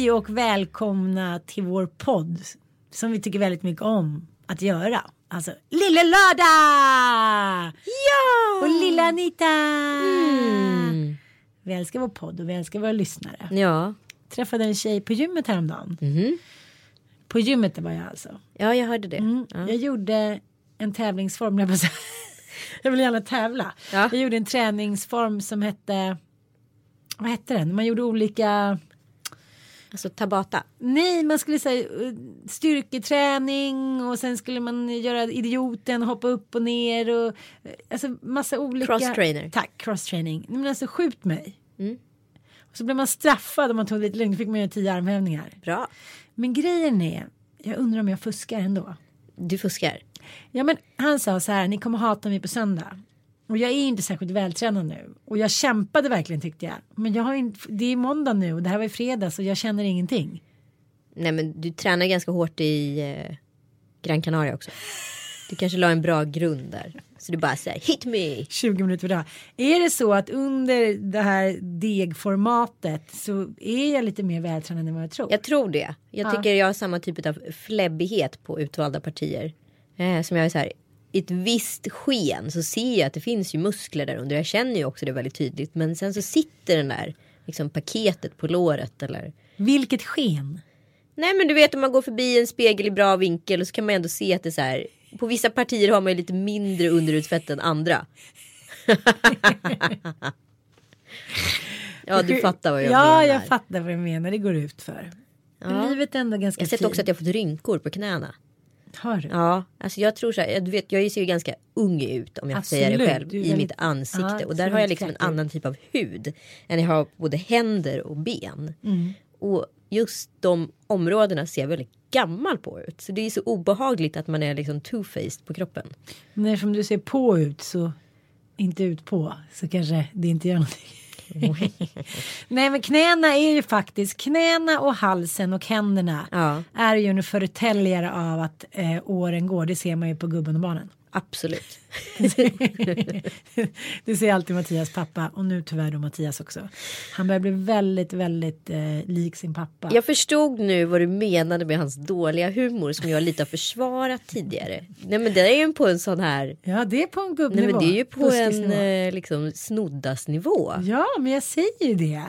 Hej och välkomna till vår podd som vi tycker väldigt mycket om att göra. Alltså Lille Lördag! Ja! Och Lilla Anita! Mm. Vi älskar vår podd och vi älskar våra lyssnare. Ja. Träffade en tjej på gymmet häromdagen. Mhm. På gymmet var jag alltså. ja, jag hörde det. Mm. Ja. Jag gjorde en tävlingsform. Jag, bara jag vill gärna tävla. Ja. Jag gjorde en träningsform som hette. Vad hette den? Man gjorde olika. Alltså Tabata. Nej, man skulle säga styrketräning och sen skulle man göra idioten, hoppa upp och ner och eh, alltså massa olika. Cross-trainer. Tack, cross-training. Nej, Men alltså skjut mig. Mm. Och så blev man straffad om man tog lite lugnt. fick man göra tio armhävningar. Bra. Men grejen är, jag undrar om jag fuskar ändå. Du fuskar. Ja men han sa så här, ni kommer hata mig på söndag. Och jag är inte särskilt vältränad nu. Och jag kämpade verkligen tyckte jag. Men jag har inte, det är måndag nu och det här var i fredags och jag känner ingenting. Nej men du tränar ganska hårt i eh, Gran Canaria också. Du kanske la en bra grund där. Så du bara säger hit me. 20 minuter per dag. Är det så att under det här degformatet så är jag lite mer vältränad än vad jag tror? Jag tror det. Jag Ja. tycker jag har samma typ av fläbbighet på utvalda partier. Eh, som jag är så här. I ett visst sken så ser jag att det finns ju muskler där under. Jag känner ju också det väldigt tydligt. Men sen så sitter den där liksom paketet på låret eller. Vilket sken. Nej men du vet om man går förbi en spegel i bra vinkel och så kan man ändå se att det är så här. På vissa partier har man ju lite mindre underutsvett än andra. ja du fattar vad jag ja, menar. jag fattar vad du menar. Det går ut för. Ja. livet är ändå ganska Jag har sett fint. också att jag har fått rynkor på knäna. Har du? Ja, alltså jag tror så här, du vet, jag ser ju ganska ung ut om jag får säga det Absolut, själv i väldigt- mitt ansikte ja, och där har jag liksom en annan typ av hud än jag har på både händer och ben. Mm. Och just de områdena ser väldigt gammal på ut. Så det är så obehagligt att man är liksom two-faced på kroppen. När som du ser på ut så inte ut på så kanske det inte gör någonting. Nej men knäna är ju faktiskt knäna och halsen och händerna Ja. är ju en förtäljare av att eh, åren går. Det ser man ju på gubben och barnen. Absolut. det ser alltid Mattias pappa och nu tyvärr då Mattias också. Han börjar bli väldigt väldigt eh, lik sin pappa. Jag förstod nu vad du menade med hans dåliga humor som jag lite har försvarat tidigare. Nej men det är ju på en sån här. Ja det är på en Nej gubbnivå. men det är ju på en eh, liksom snoddasnivå. Ja, men jag säger ju det.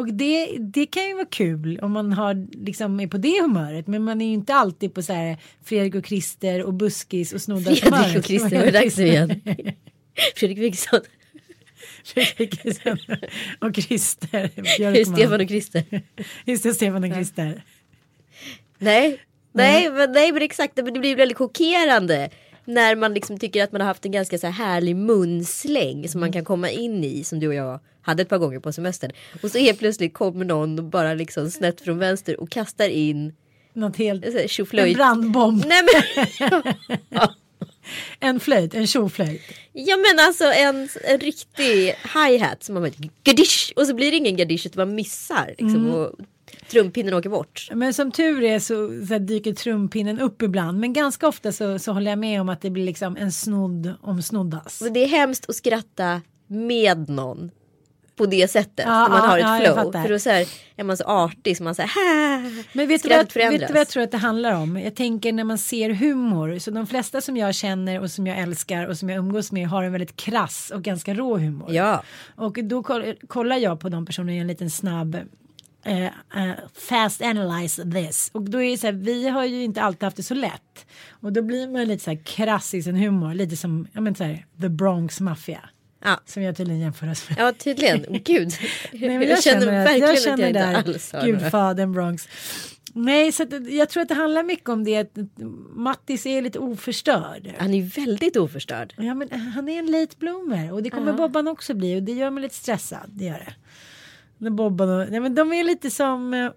Och det, det kan ju vara kul om man har, liksom, är på det humöret. Men man är ju inte alltid på så här Fredrik och Christer och buskis och snoddar Fredrik och Christer, var det dags nu igen? Fredrik Wikingsson. Fredrik och Christer. Björkman. Stefan och Christer. Just det, Stefan och Christer. Nej, nej, men, nej men exakt. Det blir väldigt chockerande. När man liksom tycker att man har haft en ganska så här härlig munsläng som man kan komma in i som du och jag hade ett par gånger på semestern. Och så helt plötsligt kommer någon och bara liksom snett från vänster och kastar in Något helt... här En tjoflöjt. brandbomb. Nej men. ja. En flöjt, en tjoflöjt. Ja men alltså en, en riktig hi-hat som man bara gadish och så blir det ingen gadish utan man missar liksom, Mm. och trumpinnen åker bort. Men som tur är så, så dyker trumpinnen upp ibland. Men ganska ofta så, så håller jag med om att det blir liksom en snodd om snoddas. Och det är hemskt att skratta med någon. På det sättet. Ja, man ja, har ett ja, flow. För då så här, är man så artig så man säger Men vet du, vad, vet du vad jag tror att det handlar om? Jag tänker när man ser humor. Så de flesta som jag känner och som jag älskar och som jag umgås med har en väldigt krass och ganska rå humor. Ja. Och då koll- kollar jag på de personerna i en liten snabb eh, eh, fast analyze this. Och då är det så här, vi har ju inte alltid haft det så lätt. Och då blir man lite så här krass i sin humor. Lite som, jag men så här, The Bronx Mafia. Ja. Som jag tydligen jämföras med. ja tydligen. Gud. Nej, men jag, känner, att, verkligen jag känner att jag inte alls har gudfadern Bronx. Nej, så att, jag tror att det handlar mycket om det att Mattis är lite oförstörd. Han är väldigt oförstörd. Ja, men han är en late bloomer och det kommer Bobban också bli och det gör mig lite stressad. Det gör det. När Bobban och, nej, men de är lite som uh,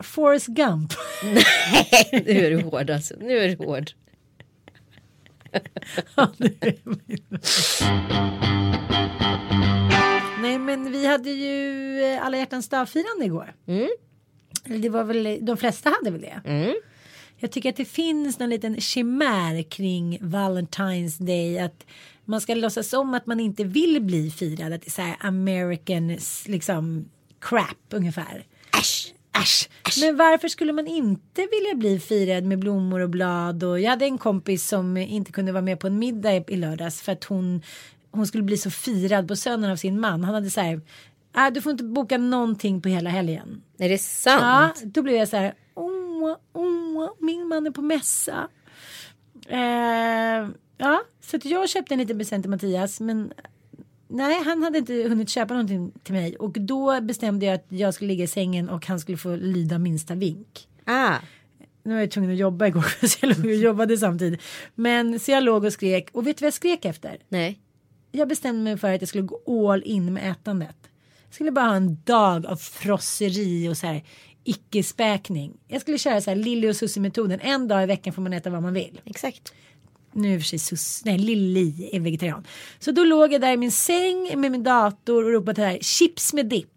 Forrest Gump. nu är du hård alltså. Nu är du hård. Ja, nej, men vi hade ju eh, alla hjärtans dag-firande igår. Eller Det var väl, de flesta hade väl det. Jag tycker att det finns någon liten chimär kring Valentine's Day. Att man ska låtsas om att man inte vill bli firad. Att det är så här American liksom crap ungefär. Äsch. Äsch. Men varför skulle man inte vilja bli firad med blommor och blad? Och jag hade en kompis som inte kunde vara med på en middag i- i lördags för att hon, hon skulle bli så firad på sönen av sin man. Han hade så här, ah, du får inte boka någonting på hela helgen. Är det sant? Ja, då blev jag så här. Åh, åh, min man är på mässa. Eh, ja, så att jag köpte en liten present till Mattias. Men nej, han hade inte hunnit köpa någonting till mig. Och då bestämde jag att jag skulle ligga i sängen och han skulle få lyda minsta vink. Ah. Nu var jag tvungen att jobba igår så jag låg och jobbade samtidigt. Men så jag låg och skrek. Och vet du vad jag skrek efter? Nej. jag bestämde mig för att jag skulle gå all in med ätandet. Jag skulle bara ha en dag av frosseri och så här icke-späkning. Jag skulle köra så här Lilly och Susie metoden. En dag i veckan får man äta vad man vill. Exakt. Nu är i och för sig Sus, nej, Lilly är vegetarian. Så då låg jag där i min säng med min dator och ropade här chips med dipp.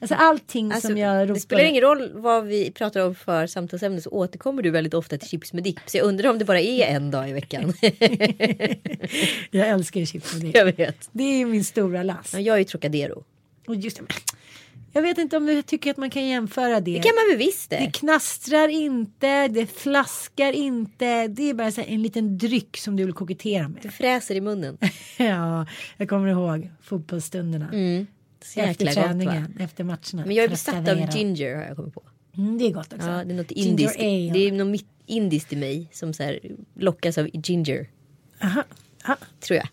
Alltså allting Alltså, som jag ropade. det spelar ingen roll vad vi pratar om för samtalsämne så återkommer du väldigt ofta till chips med dipp. Så jag undrar om det bara är en dag i veckan. Jag älskar chips med dipp. jag vet. Det är min stora last. Ja, Jag är ju Trocadero. Och just det, jag vet inte om du tycker att man kan jämföra det. Det kan man väl visst Det det. knastrar inte, det flaskar inte. Det är bara så en liten dryck som du vill kokettera Det med. fräser i munnen. Ja, jag kommer ihåg fotbollsstunderna. Så efter jäkla gott träningen, efter matcherna. Men jag är besatt av ginger har jag kommit på. Mm, det är gott också. Ja, det är något indiskt. Det är något indiskt i mig som så här lockas av ginger. Aha. Ja, Tror jag.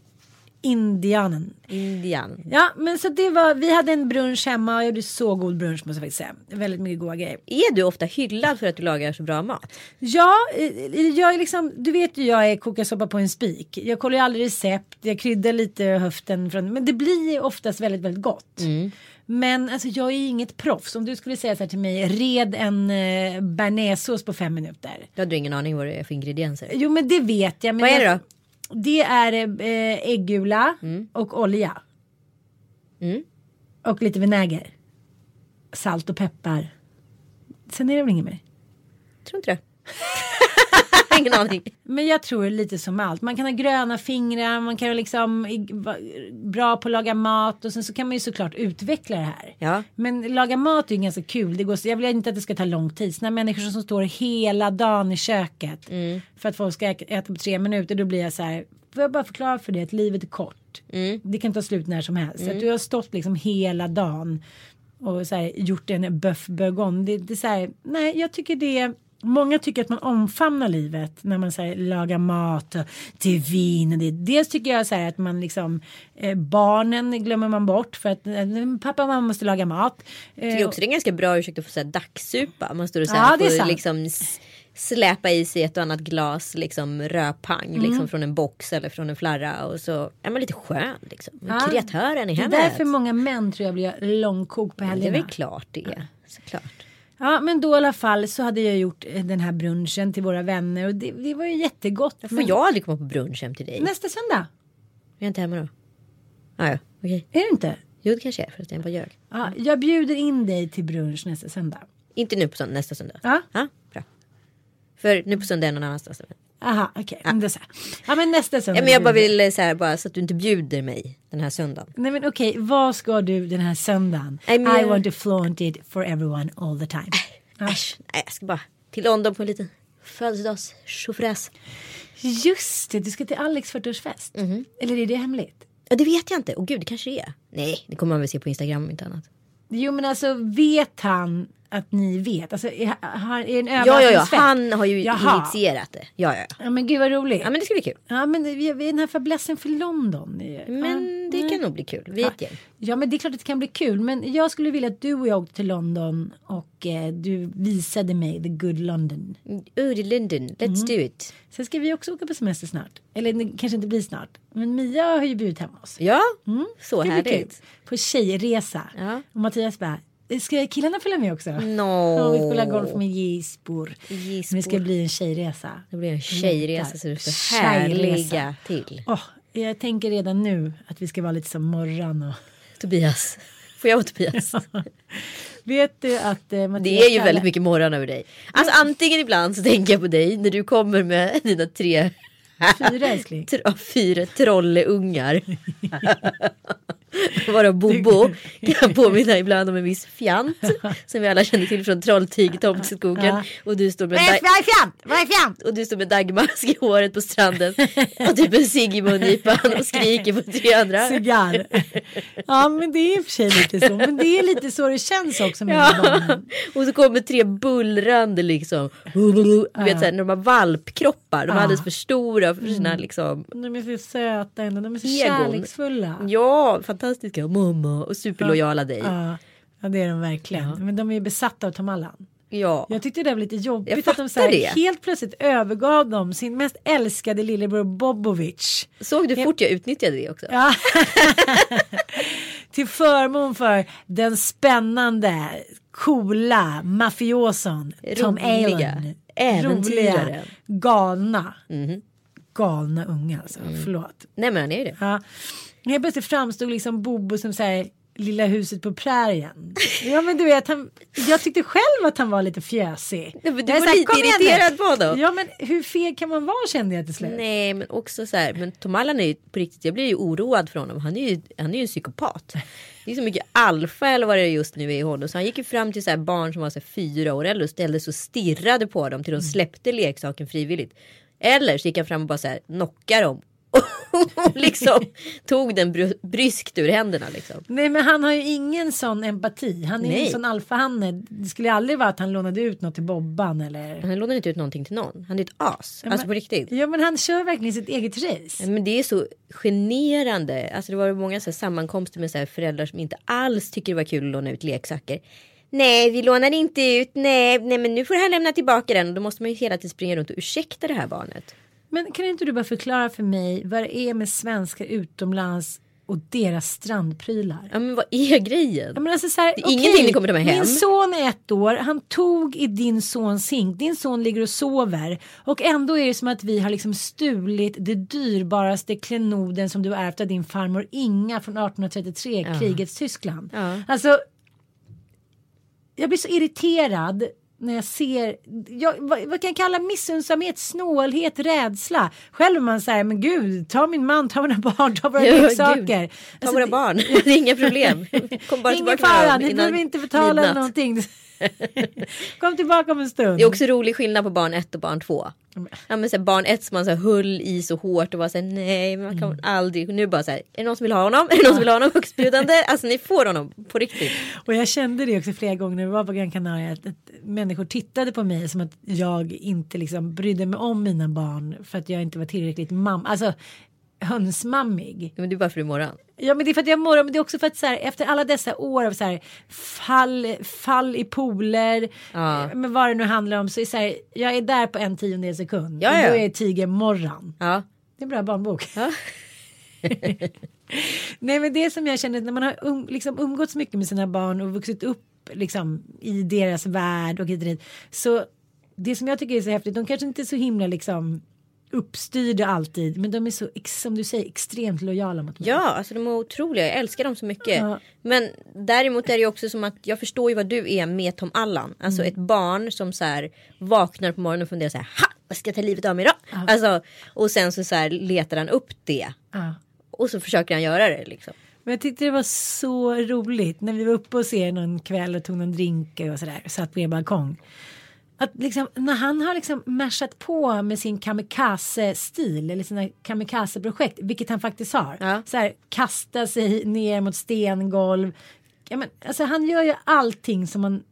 Indianen. Indian. Ja, men så det var, vi hade en brunch hemma och jag gjorde så god brunch måste jag faktiskt säga. Väldigt mycket goda grejer. Är du ofta hyllad för att du lagar så bra mat? Ja, eh, jag är liksom, du vet ju jag är kokasoppa på en spik. Jag kollar ju aldrig recept, jag kryddar lite höften. Från, men det blir oftast väldigt, väldigt gott. Men alltså jag är ju inget proffs. Om du skulle säga så här till mig, red en eh, bearnaisesås på fem minuter. Du hade ingen aning vad det är för ingredienser. Jo men det vet jag. Men Vad är det då? Det är eh, äggula och olja. Mm. Och lite vinäger. Salt och peppar. Sen är det väl inget mer. Tror inte det. ingen aning. Men jag tror lite som allt. Man kan ha gröna fingrar, man kan liksom vara bra på att laga mat och sen så kan man ju såklart utveckla det här. Ja. Men laga mat är ju ganska kul. Det går, så- jag vill inte att det ska ta lång tid. Såna människor som står hela dagen i köket för att folk ska äta på tre minuter. Då blir jag så här. Får jag bara förklara för dig att livet är kort. Det kan ta slut när som helst. Så att du har stått liksom hela dagen och så här, gjort en bœuf bourgogne. Det, det är så här, nej jag tycker det Många tycker att man omfamnar livet när man så här, lagar mat och till vin. Det. Dels tycker jag så här, att man liksom eh, barnen glömmer man bort för att eh, pappa och mamma måste laga mat. Jag tycker Eh, också det är en ganska bra ursäkt att få säga dagssupa. Man står och så Ja, här är får liksom släpa i sig ett och annat glas liksom rödpang Mm. liksom från en box eller från en flarra och så är man lite skön liksom. Ja. Kreatören i det är hemmet. därför många män tror jag blir långkok på det är helgerna. väl klart det är. Såklart. Ja men då i alla fall så hade jag gjort eh, den här brunchen till våra vänner och det, det var ju jättegott. Får jag aldrig komma på brunch hem till dig? Nästa söndag. Jag är inte hemma då. Ah, ja, okej. Är du inte? Jo det kanske är för att jag är på ljög. Ja, jag bjuder in dig till brunch nästa söndag. Inte nu på söndag, nästa söndag. Ja. ja bra. För nu på söndag är någon annanstans. Aha, okej. Okay. Ja. ja men nästa söndag. Ja, men jag bara vill eh, så här, bara så att du inte bjuder mig den här söndagen. Nej men okej, okay, vad ska du den här söndagen? Nej, men... I want to flaunt it for everyone all the time. Äh, äsch, nej, jag ska bara till London på en liten födelsedags Just det, du ska till Alex 40-årsfest. Mm -hmm. Eller är det hemligt? Ja, det vet jag inte. Och gud, det kanske det är. Nej, det kommer man väl se på Instagram om inte annat. Jo, men alltså vet han att ni vet? Alltså, är, är en ja, ja, ja, han har ju Jaha. initierat det. Ja, ja, ja. men gud vad roligt. Ja, men det ska bli kul. Ja, men vi är den här fäblessen för London. Men det kan nog bli kul. Vi ja. gäng. Ja, men det är klart att det kan bli kul. Men jag skulle vilja att du och jag åkte till London och eh, du visade mig the good London. Oh, the London. Let's mm. do it. Sen ska vi också åka på semester snart. Eller det kanske inte blir snart. Men Mia har ju bjudit hem oss. Ja, mm. så härligt. På tjejresa. Ja. Och Mattias bara Ska killarna följa med också? No. Ja, vi spelar golf med Gisbor. Men det ska bli en tjejresa. Det blir en tjejresa så det står härliga till. Oh, jag tänker redan nu att vi ska vara lite som Morran och Tobias. Får jag och Tobias? Vet du att eh, Mattias Det är ju väldigt mycket morgon över dig. Alltså antingen ibland så tänker jag på dig när du kommer med dina tre Fyra älskling. fyra trolleungar. Vara Bobo kan påminna ibland om en viss fjant. Som vi alla känner till från Trolltyg, Tomteskogen. Och du står med Vad är fjant? Vad är fjant? Och du står med dagmask i håret på stranden. Och typ en cigg i mungipan och skriker på tre andra. Cigarr. Ja men det är i och för sig lite så. Men det är lite så det känns också med ja. barnen. Och så kommer tre bullrande liksom. Du vet såhär när de har valpkroppar. De är alldeles för stora för sina mm. liksom. De är så söta ändå. De är så egon. kärleksfulla. Ja, fantastiska. Mamma och superlojala dig. Ja, ja det är de verkligen. Ja. Men de är besatta av Tom Allan. Ja. Jag tyckte det var lite jobbigt att de så här, helt plötsligt övergav dem sin mest älskade lillebror Bobovic. Såg du fort jag utnyttjade det också? Ja. Till förmån för den spännande, coola mafioson Tom Allen. Äventyraren. galna. Mm. Galna unga alltså. Mm. Förlåt. Nej men han är ju det. Ja. Helt plötsligt framstod liksom Bobo som här Lilla huset på prärien. Ja men du vet, han, jag tyckte själv att han var lite fjösig. Du var lite irriterad på honom. Ja men hur feg kan man vara kände jag till slut. Nej men också så här, men Tom Allan är ju på riktigt, jag blir ju oroad för honom. Han är ju, han är ju en psykopat. Det är så mycket alfa eller vad det är just nu är i honom. Så han gick ju fram till så barn som var så fyra år äldre och ställde sig och stirrade på dem till de släppte leksaken frivilligt. Eller så gick han fram och bara så här knockade dem och liksom tog den br bryskt ur händerna. Liksom. Nej men han har ju ingen sån empati. Han är Nej. en sån alfahanne. Det skulle aldrig vara att han lånade ut något till Bobban eller. Han lånade inte ut någonting till någon. Han är ett as. Ja, alltså på riktigt. Ja men han kör verkligen sitt eget race. Ja, men det är så generande. Alltså det var många så här, sammankomster med så här, föräldrar som inte alls tycker det var kul att låna ut leksaker. Nej, vi lånar inte ut. Nej, nej, men nu får han lämna tillbaka den. Och då måste man ju hela tiden springa runt och ursäkta det här barnet. Men kan inte du bara förklara för mig vad det är med svenskar utomlands och deras strandprylar. Ja men vad är grejen? Ja, men alltså så här, det är okay, ingenting ni kommer ta med hem. Min son är ett år, han tog i din sons hink, din son ligger och sover och ändå är det som att vi har liksom stulit det dyrbaraste klenoden som du har ärvt av din farmor Inga från 1833, ja. krigets Tyskland. Ja. Alltså jag blir så irriterad när jag ser, jag, vad, vad, kan jag kalla missunnsamhet, snålhet, rädsla. Själv är man säger men gud, ta min man, ta mina barn, ta våra leksaker. Ta alltså, våra barn, det är inga problem. Kom bara Ingen fara, ni behöver inte betala midnatt. någonting. Kom tillbaka om en stund. Det är också rolig skillnad på barn ett och barn två. Ja, men så här, barn ett som man så här, höll i så hårt och var så här, nej man kan mm. aldrig. Nu bara så här, är det någon som vill ha honom? Är det någon som vill ha honom högstbjudande? Alltså ni får honom på riktigt. Och jag kände det också flera gånger när vi var på Gran Canaria. Att, att människor tittade på mig som att jag inte liksom brydde mig om mina barn. För att jag inte var tillräckligt mamma. Alltså hönsmammig. Men det är bara för imorgon. Ja men det är för att jag morrar men det är också för att så här, efter alla dessa år av så här, fall, fall i pooler. Ja. Men vad det nu handlar om så är så här, jag är där på en tiondel sekund. Ja, ja. Och då är tigermorran. Ja. Det är en bra barnbok. Ja. Nej men det som jag känner när man har um, liksom umgåtts mycket med sina barn och vuxit upp liksom, i deras värld och hit och dit. Så det som jag tycker är så häftigt, de kanske inte är så himla liksom uppstyrda alltid men de är så som du säger extremt lojala mot mig. Ja, alltså de är otroliga. Jag älskar dem så mycket. Ja. Men däremot är det ju också som att jag förstår ju vad du är med Tom Allan. Alltså Mm. ett barn som så här vaknar på morgonen och funderar så här. Ha! Vad ska jag ta livet av mig då? Alltså, och sen så, så här letar han upp det. Ja. Och så försöker han göra det liksom. Men jag tyckte det var så roligt när vi var uppe och ser någon kväll och tog någon drink och sådär. Satt på en balkong. Att liksom, när han har liksom mashat på med sin kamikaze-stil eller sina kamikaze-projekt, vilket han faktiskt har. Ja. Så här, kasta sig ner mot stengolv. Ja, men, alltså, han gör ju allting som man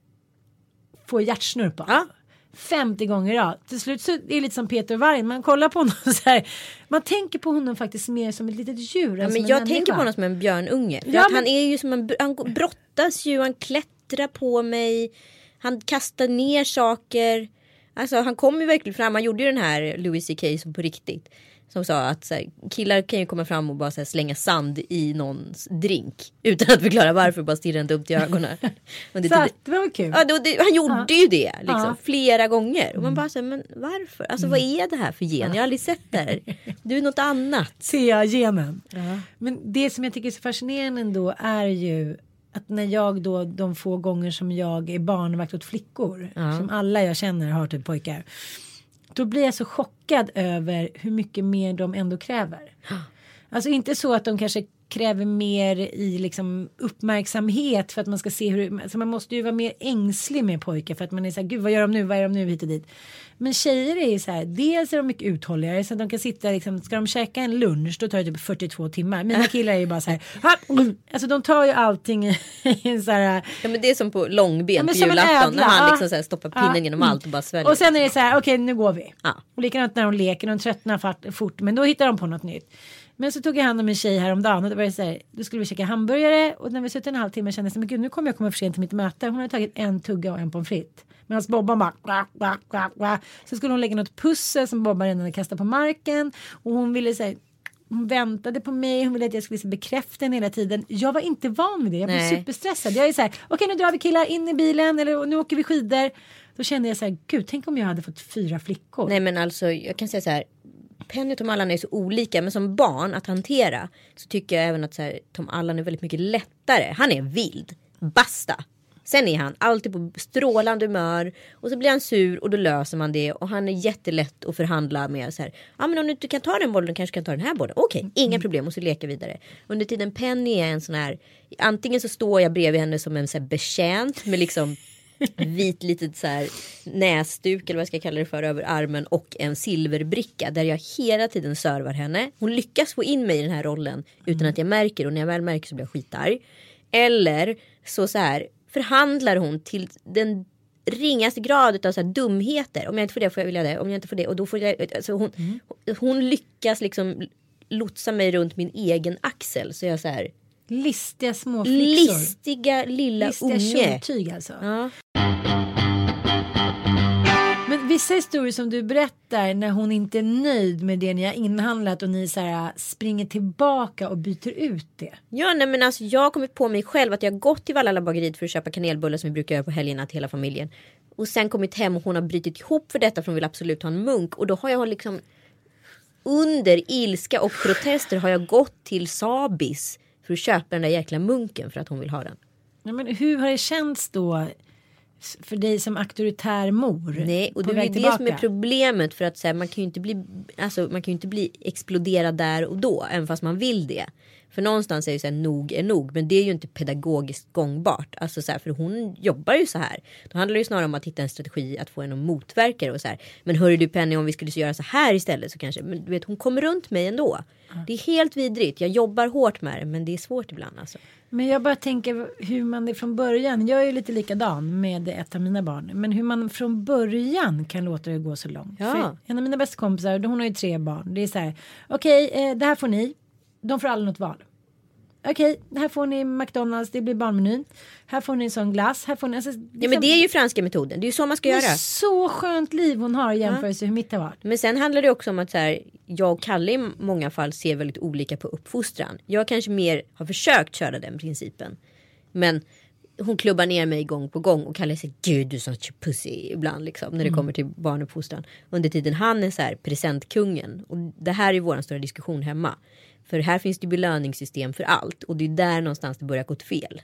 får hjärtsnurr på. Ja. 50 gånger rad. Till slut så är det lite som Peter Vargen. Man kollar på honom så här. Man tänker på honom faktiskt mer som ett litet djur. Ja, men en jag människa. tänker på honom som en björnunge. Ja, men- Han är ju som en, han brottas ju, han klättrar på mig. Han kastar ner saker. Alltså han kom ju verkligen fram. Han gjorde ju den här Louis CK som på riktigt. Som sa att så här, killar kan ju komma fram och bara så här, slänga sand i någons drink. Utan att förklara varför, bara stirra en dumt i ögonen. Under Så att, det var kul. Ja, det, det, han gjorde ju det liksom, Ja. flera gånger. Och man bara säger men varför? Alltså vad är det här för gen? Jag har aldrig sett det här. Du är något annat. CA-genen. Men det som jag tycker är så fascinerande ändå är ju att när jag då de få gånger som jag är barnvakt åt flickor som alla jag känner har typ pojkar. Då blir jag så chockad över hur mycket mer de ändå kräver. Alltså inte så att de kanske kräver mer i liksom uppmärksamhet för att man ska se hur alltså man måste ju vara mer ängslig med pojkar för att man är så här gud vad gör de nu vad är de nu hit och dit. Men tjejer är ju så här dels är de mycket uthålligare så att de kan sitta liksom ska de käka en lunch då tar det typ 42 timmar. Mina killar är ju bara så här "Ah, mm." alltså de tar ju allting i en så här Ja men det är som på långben Ja, på julafton. När han liksom så stoppar pinnen Ja. genom allt och bara sväljer. Och sen är det så här, okej nu går vi. Ja. Och likadant när de leker, de tröttnar fort, men då hittar de på något nytt. Men så tog jag hand om en tjej häromdagen och då var det så här, då skulle vi käka hamburgare och när vi suttit en halvtimme kände jag så här, men gud nu kommer jag komma för sent till mitt möte. Hon hade tagit en tugga och en pommes frites. Medan Bobban bara quack, quack, quack, quack. Så skulle hon lägga något pussel som Bobban redan hade kastat på marken och hon ville säga hon väntade på mig, hon ville att jag skulle bekräfta henne hela tiden. Jag var inte van vid det, jag blev Nej. superstressad. Jag är så här, okej nu drar vi killar in i bilen eller nu åker vi skidor. Då kände jag så här, gud tänk om jag hade fått fyra flickor. Nej men alltså jag kan säga så här. Penny och Tom Allan är så olika men som barn att hantera så tycker jag även att så här, Tom Allan är väldigt mycket lättare. Han är vild. Basta. Sen är han alltid på strålande humör och så blir han sur och då löser man det och han är jättelätt att förhandla med. Så här, ja men om du inte kan ta den bollen kanske kan ta den här bollen. Okej, inga problem och så leka vidare. Under tiden Penny är en sån här, antingen så står jag bredvid henne som en så här betjänt med liksom vit litet så här näsduk eller vad jag ska kalla det för över armen och en silverbricka där jag hela tiden servar henne. Hon lyckas få in mig i den här rollen utan att jag märker och när jag väl märker så blir jag skitarg. Eller så, så här förhandlar hon till den ringaste grad av så dumheter. Om jag inte får det får jag vilja det. Om jag inte får det och då får jag. Alltså hon, hon lyckas liksom lotsa mig runt min egen axel. Så jag så här Listiga små flickor. listiga lilla Listiga unge. tjoltyg alltså. Ja. Vissa historier som du berättar när hon inte är nöjd med det ni har inhandlat och ni så här, springer tillbaka och byter ut det. Ja nej men alltså jag har kommit på mig själv att jag har gått till Vallala bageriet för att köpa kanelbullar som vi brukar göra på helgerna till hela familjen. Och sen kommit hem och hon har brutit ihop för detta för hon vill absolut ha en munk. Och då har jag liksom under ilska och protester har jag gått till Sabis för att köpa den där jäkla munken för att hon vill ha den. Ja, men hur har det känts då för dig som auktoritär mor? Nej, och det är det som är problemet för att så här, man kan ju inte bli, alltså, man kan ju inte bli exploderad där och då, även fast man vill det. För någonstans är ju så här, nog är nog, men det är ju inte pedagogiskt gångbart. Alltså så här, för hon jobbar ju så här. Då handlar det ju snarare om att hitta en strategi att få henne att motverka det och så här. Men hörru du Penny, om vi skulle göra så här istället så kanske, men du vet hon kommer runt mig ändå. Det är helt vidrigt, jag jobbar hårt med det, men det är svårt ibland alltså. Men jag bara tänker hur man är från början. Jag är ju lite likadan med ett av mina barn. Men hur man från början kan låta det gå så långt. Ja. För en av mina bästa kompisar, hon har ju tre barn. Det är så här, okej, eh, det här får ni. De får aldrig något val. Okej, här får ni McDonalds, det blir barnmenyn. Här får ni en sån glass. Här får ni, alltså, Ja men det är ju franska metoden, det är ju så man ska det är göra. så skönt liv hon har i jämförelse hur mitt har varit. Men sen handlar det också om att så här, jag och Kalle i många fall ser väldigt olika på uppfostran. Jag kanske mer har försökt köra den principen. Men hon klubbar ner mig gång på gång och kallar sig gud du är sån pussy ibland liksom när det Mm. kommer till barnuppfostran. Under tiden han är så här presentkungen och det här är vår stora diskussion hemma. För här finns det belöningssystem för allt och det är där någonstans det börjar gått fel.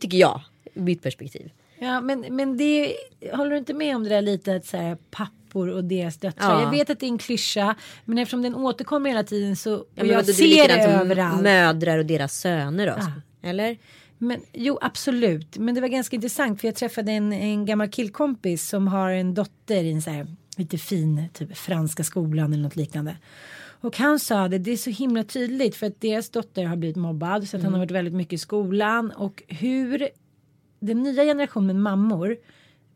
Tycker jag, ur mitt perspektiv. Ja, men, men det håller du inte med om det där lite att så här, pappor och deras döttrar. Ja. Jag vet att det är en klyscha, men eftersom den återkommer hela tiden så och Ja, jag det ser det överallt. mödrar och deras söner då. Ja. Eller? Men, jo, absolut. Men det var ganska intressant för jag träffade en, en gammal killkompis som har en dotter i en så här lite fin typ franska skolan eller något liknande. Och han sa det, det är så himla tydligt för att deras dotter har blivit mobbad så att han har varit väldigt mycket i skolan. Och hur den nya generationen mammor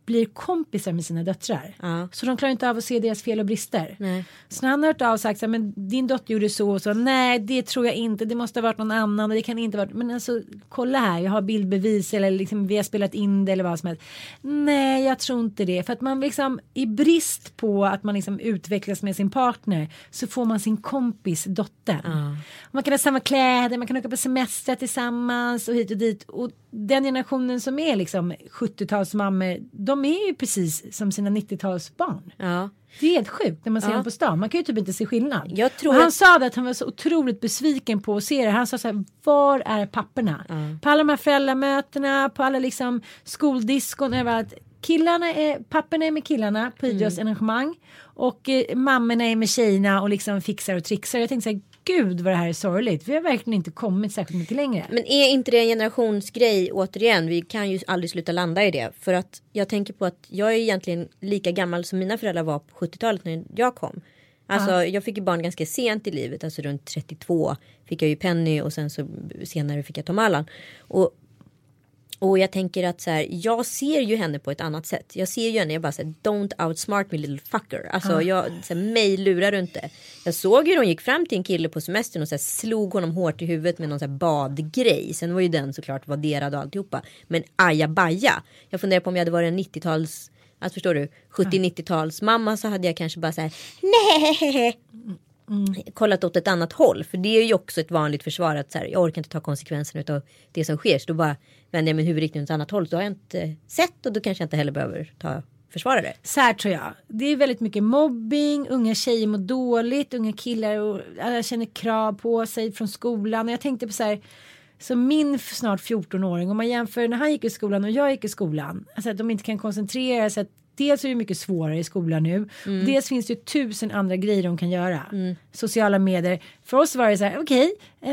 blir kompisar med sina döttrar. Ja. Så de klarar inte av att se deras fel och brister. Nej. Så när han har hört av och sagt så här, men din dotter gjorde så och så. Nej, det tror jag inte. Det måste ha varit någon annan och det kan inte ha varit. Men alltså kolla här, jag har bildbevis eller liksom vi har spelat in det eller vad som helst. Nej, jag tror inte det. För att man liksom i brist på att man liksom utvecklas med sin partner så får man sin kompis dotter. Man kan ha samma kläder, man kan åka på semester tillsammans och hit och dit. Och den generationen som är liksom 70-talsmammor, de är ju precis som sina 90-talsbarn. Ja. Det är helt sjukt när man ser Ja. dem på stan. Man kan ju typ inte se skillnad. Han att- sa det att han var så otroligt besviken på att se det. Han sa så här, var är papperna? På alla de här föräldramötena, på alla liksom skoldiskon, överallt. Killarna är, papporna är med killarna på Mm. idrottsarrangemang och eh, mammorna är med tjejerna och liksom fixar och trixar. Jag tänkte så här, gud vad det här är sorgligt. Vi har verkligen inte kommit särskilt mycket längre. Men är inte det en generationsgrej återigen? Vi kan ju aldrig sluta landa i det. För att jag tänker på att jag är egentligen lika gammal som mina föräldrar var på 70-talet när jag kom. Alltså jag fick ju barn ganska sent i livet, alltså runt 32 fick jag ju Penny och sen så senare fick jag Tom Allan. Och, och jag tänker att så här, jag ser ju henne på ett annat sätt. Jag ser ju henne, jag bara säger don't outsmart me little fucker. Alltså jag, så här, mig lurar du inte. Jag såg hur hon gick fram till en kille på semestern och så här, slog honom hårt i huvudet med någon så här badgrej. Sen var ju den såklart vadderad och alltihopa. Men ajabaja. Jag funderar på om jag hade varit en 90-tals, alltså förstår du, 70-90-tals mamma så hade jag kanske bara så här, nej. Kollat åt ett annat håll. För det är ju också ett vanligt försvar att så här, jag orkar inte ta konsekvenserna av det som sker. Så då bara vänder jag min huvudriktning åt ett annat håll. Så då har jag inte sett och då kanske jag inte heller behöver ta försvara det. Så här tror jag. Det är väldigt mycket mobbing, unga tjejer mår dåligt, unga killar och alla känner krav på sig från skolan. Och jag tänkte på så här, så min snart 14-åring, om man jämför när han gick i skolan och jag gick i skolan, alltså att de inte kan koncentrera sig. Att dels är det mycket svårare i skolan nu, Mm. dels finns det tusen andra grejer de kan göra. Sociala medier. För oss var det så här, okej, eh,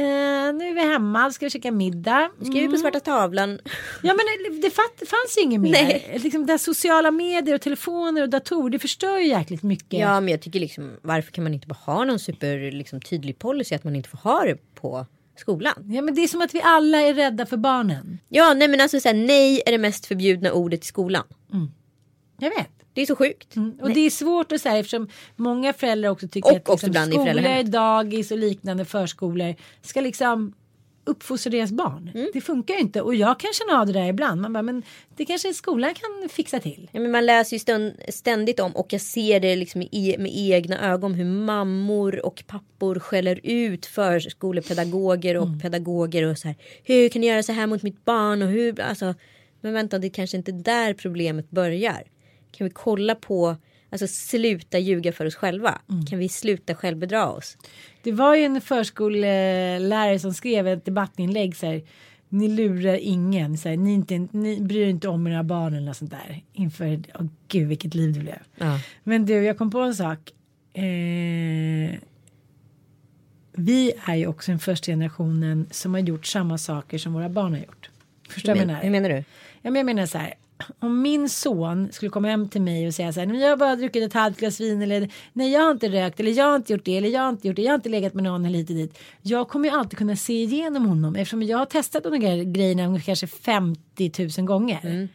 nu är vi hemma, ska vi käka middag. Skriv på svarta tavlan. Ja men det fatt, fanns ju inget mer. Nej. Liksom det här sociala medier och telefoner och datorer det förstör ju jäkligt mycket. Ja men jag tycker liksom varför kan man inte bara ha någon super liksom, tydlig policy att man inte får ha det på skolan. Ja men det är som att vi alla är rädda för barnen. Ja nej men alltså så här, nej är det mest förbjudna ordet i skolan. Jag vet. Det är så sjukt. Och det är svårt att säga eftersom många föräldrar också tycker Och att också ibland i skolor, dagis och liknande förskolor ska liksom uppfostra deras barn. Mm. Det funkar ju inte och jag kan känna av det där ibland. Man bara, men det kanske skolan kan fixa till. Ja, men man läser ju stund, ständigt om och jag ser det liksom i, med egna ögon hur mammor och pappor skäller ut förskolepedagoger och pedagoger och så här. Hur kan ni göra så här mot mitt barn och hur alltså. Men vänta det kanske inte är där problemet börjar. Kan vi kolla på Alltså sluta ljuga för oss själva. Kan vi sluta självbedra oss? Det var ju en förskollärare som skrev ett debattinlägg så här. Ni lurar ingen, så här, ni, inte, ni bryr inte om era barn eller något sånt där. Inför, åh gud vilket liv det blev. Ja. Men du, jag kom på en sak. Eh, vi är ju också den första generationen som har gjort samma saker som våra barn har gjort. Förstår du vad jag Men, menar? hur menar du? Ja, men jag menar så här. Om min son skulle komma hem till mig och säga så här. "Nej, men Jag har bara druckit ett halvt glas vin eller nej jag har inte rökt eller jag har inte gjort det eller jag har inte gjort det. Jag har inte legat med någon eller hit och dit. Jag kommer ju alltid kunna se igenom honom eftersom jag har testat de här grejerna kanske 50 000 gånger. Mm.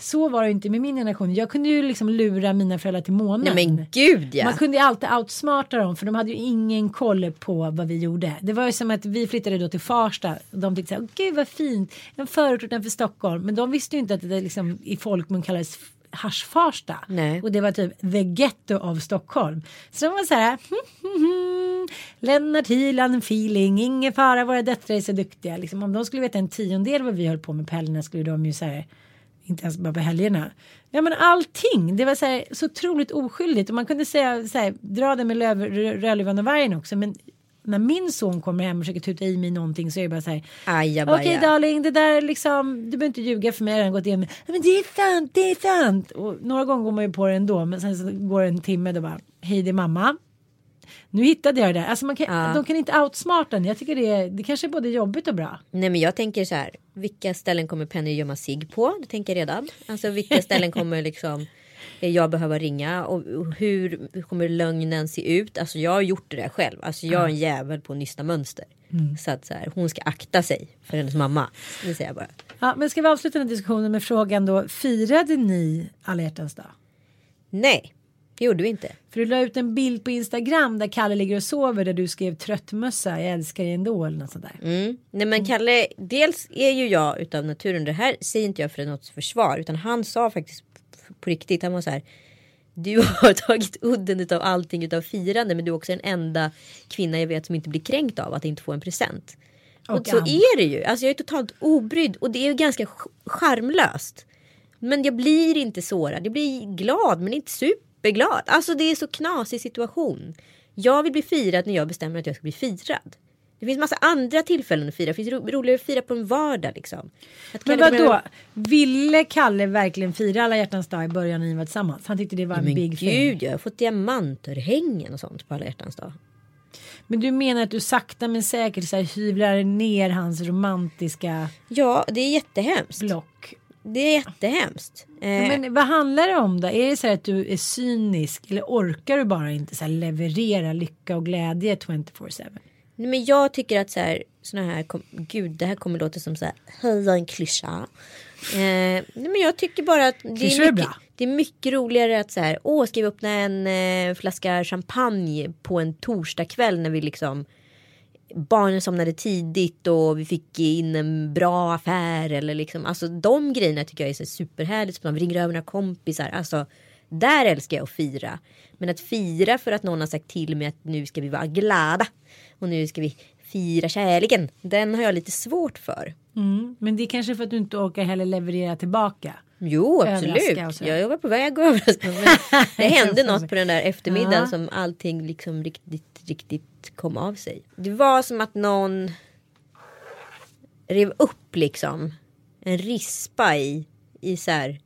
Så var det inte med min generation. Jag kunde ju liksom lura mina föräldrar till månen. Nej men gud ja. Man kunde ju alltid outsmarta dem för de hade ju ingen koll på vad vi gjorde. Det var ju som att vi flyttade då till Farsta och de tyckte så här, gud vad fint, en förort utanför Stockholm. Men de visste ju inte att det liksom i folkmun kallades haschfarsta. Och det var typ the ghetto av Stockholm. Så de var så här, hm, hm, hm, Lennart Hyland feeling, ingen fara, våra döttrar är så duktiga. Liksom, om de skulle veta en tiondel vad vi höll på med på helgerna skulle de ju här, inte ens bara på helgerna. Ja men allting, det var så, här, så otroligt oskyldigt och man kunde säga så här, dra det med Rödluvan och vargen också men när min son kommer hem och försöker tuta i mig någonting så är det bara så här. Okej okay, darling, det där liksom, du behöver inte ljuga för mig, jag har gått igenom. Men det är sant, det är sant. Och några gånger går man ju på det ändå, men sen så går det en timme då bara, hej det är mamma. Nu hittade jag det där. Alltså man kan, ja. De kan inte outsmarta en. Jag tycker det, det kanske är både jobbigt och bra. Nej men jag tänker så här. Vilka ställen kommer Penny gömma sig på? Det tänker jag redan. Alltså vilka ställen kommer liksom jag behöver ringa och hur kommer lögnen se ut? Alltså jag har gjort det där själv. Alltså jag är en jävel på att nysta mönster. Mm. Så att så här, hon ska akta sig för hennes mamma. Det säger jag bara. Ja, men ska vi avsluta den diskussionen med frågan då. Firade ni alla hjärtans dag? Nej, det gjorde vi inte. För du la ut en bild på Instagram där Kalle ligger och sover där du skrev tröttmössa, jag älskar dig ändå eller något sånt där. Mm. Nej men Kalle, dels är ju jag utav naturen, det här säger inte jag för något försvar utan han sa faktiskt på riktigt. Han var så här. Du har tagit udden av allting utav firande men du är också den enda kvinna jag vet som inte blir kränkt av att inte få en present. Och, och så är det ju. Alltså jag är totalt obrydd och det är ju ganska charmlöst. Men jag blir inte sårad. Jag blir glad men inte superglad. Alltså det är så knasig situation. Jag vill bli firad när jag bestämmer att jag ska bli firad. Det finns massa andra tillfällen att fira. Det finns roligare att fira på en vardag liksom. men vadå? Med... Ville Kalle verkligen fira alla hjärtans dag i början när ni var tillsammans? Han tyckte det var ja, en big thing. Gud, jag har fått diamantörhängen och sånt på alla hjärtans dag. Men du menar att du sakta men säkert så här hyvlar ner hans romantiska Ja, det är jättehemskt. Block. Det är jättehemskt. Eh... Men vad handlar det om då? Är det så att du är cynisk eller orkar du bara inte så leverera lycka och glädje 24/7? Nej, men jag tycker att så här, såna här, gud det här kommer låta som så här, höja en klyscha. Eh, nej, men jag tycker bara att det är, mycket, det är mycket roligare att så här, åh ska vi öppna en eh, flaska champagne på en torsdagkväll när vi liksom barnen somnade tidigt och vi fick in en bra affär eller liksom alltså de grejerna tycker jag är så superhärligt. Så man ringer över några kompisar. Alltså där älskar jag att fira. Men att fira för att någon har sagt till mig att nu ska vi vara glada. Och nu ska vi fira kärleken. Den har jag lite svårt för. Mm, men det är kanske för att du inte orkar heller leverera tillbaka. Jo absolut. Jag var på väg att överraska. det hände något på den där eftermiddagen ja. som allting liksom riktigt, riktigt kom av sig. Det var som att någon rev upp liksom en rispa i, i så här,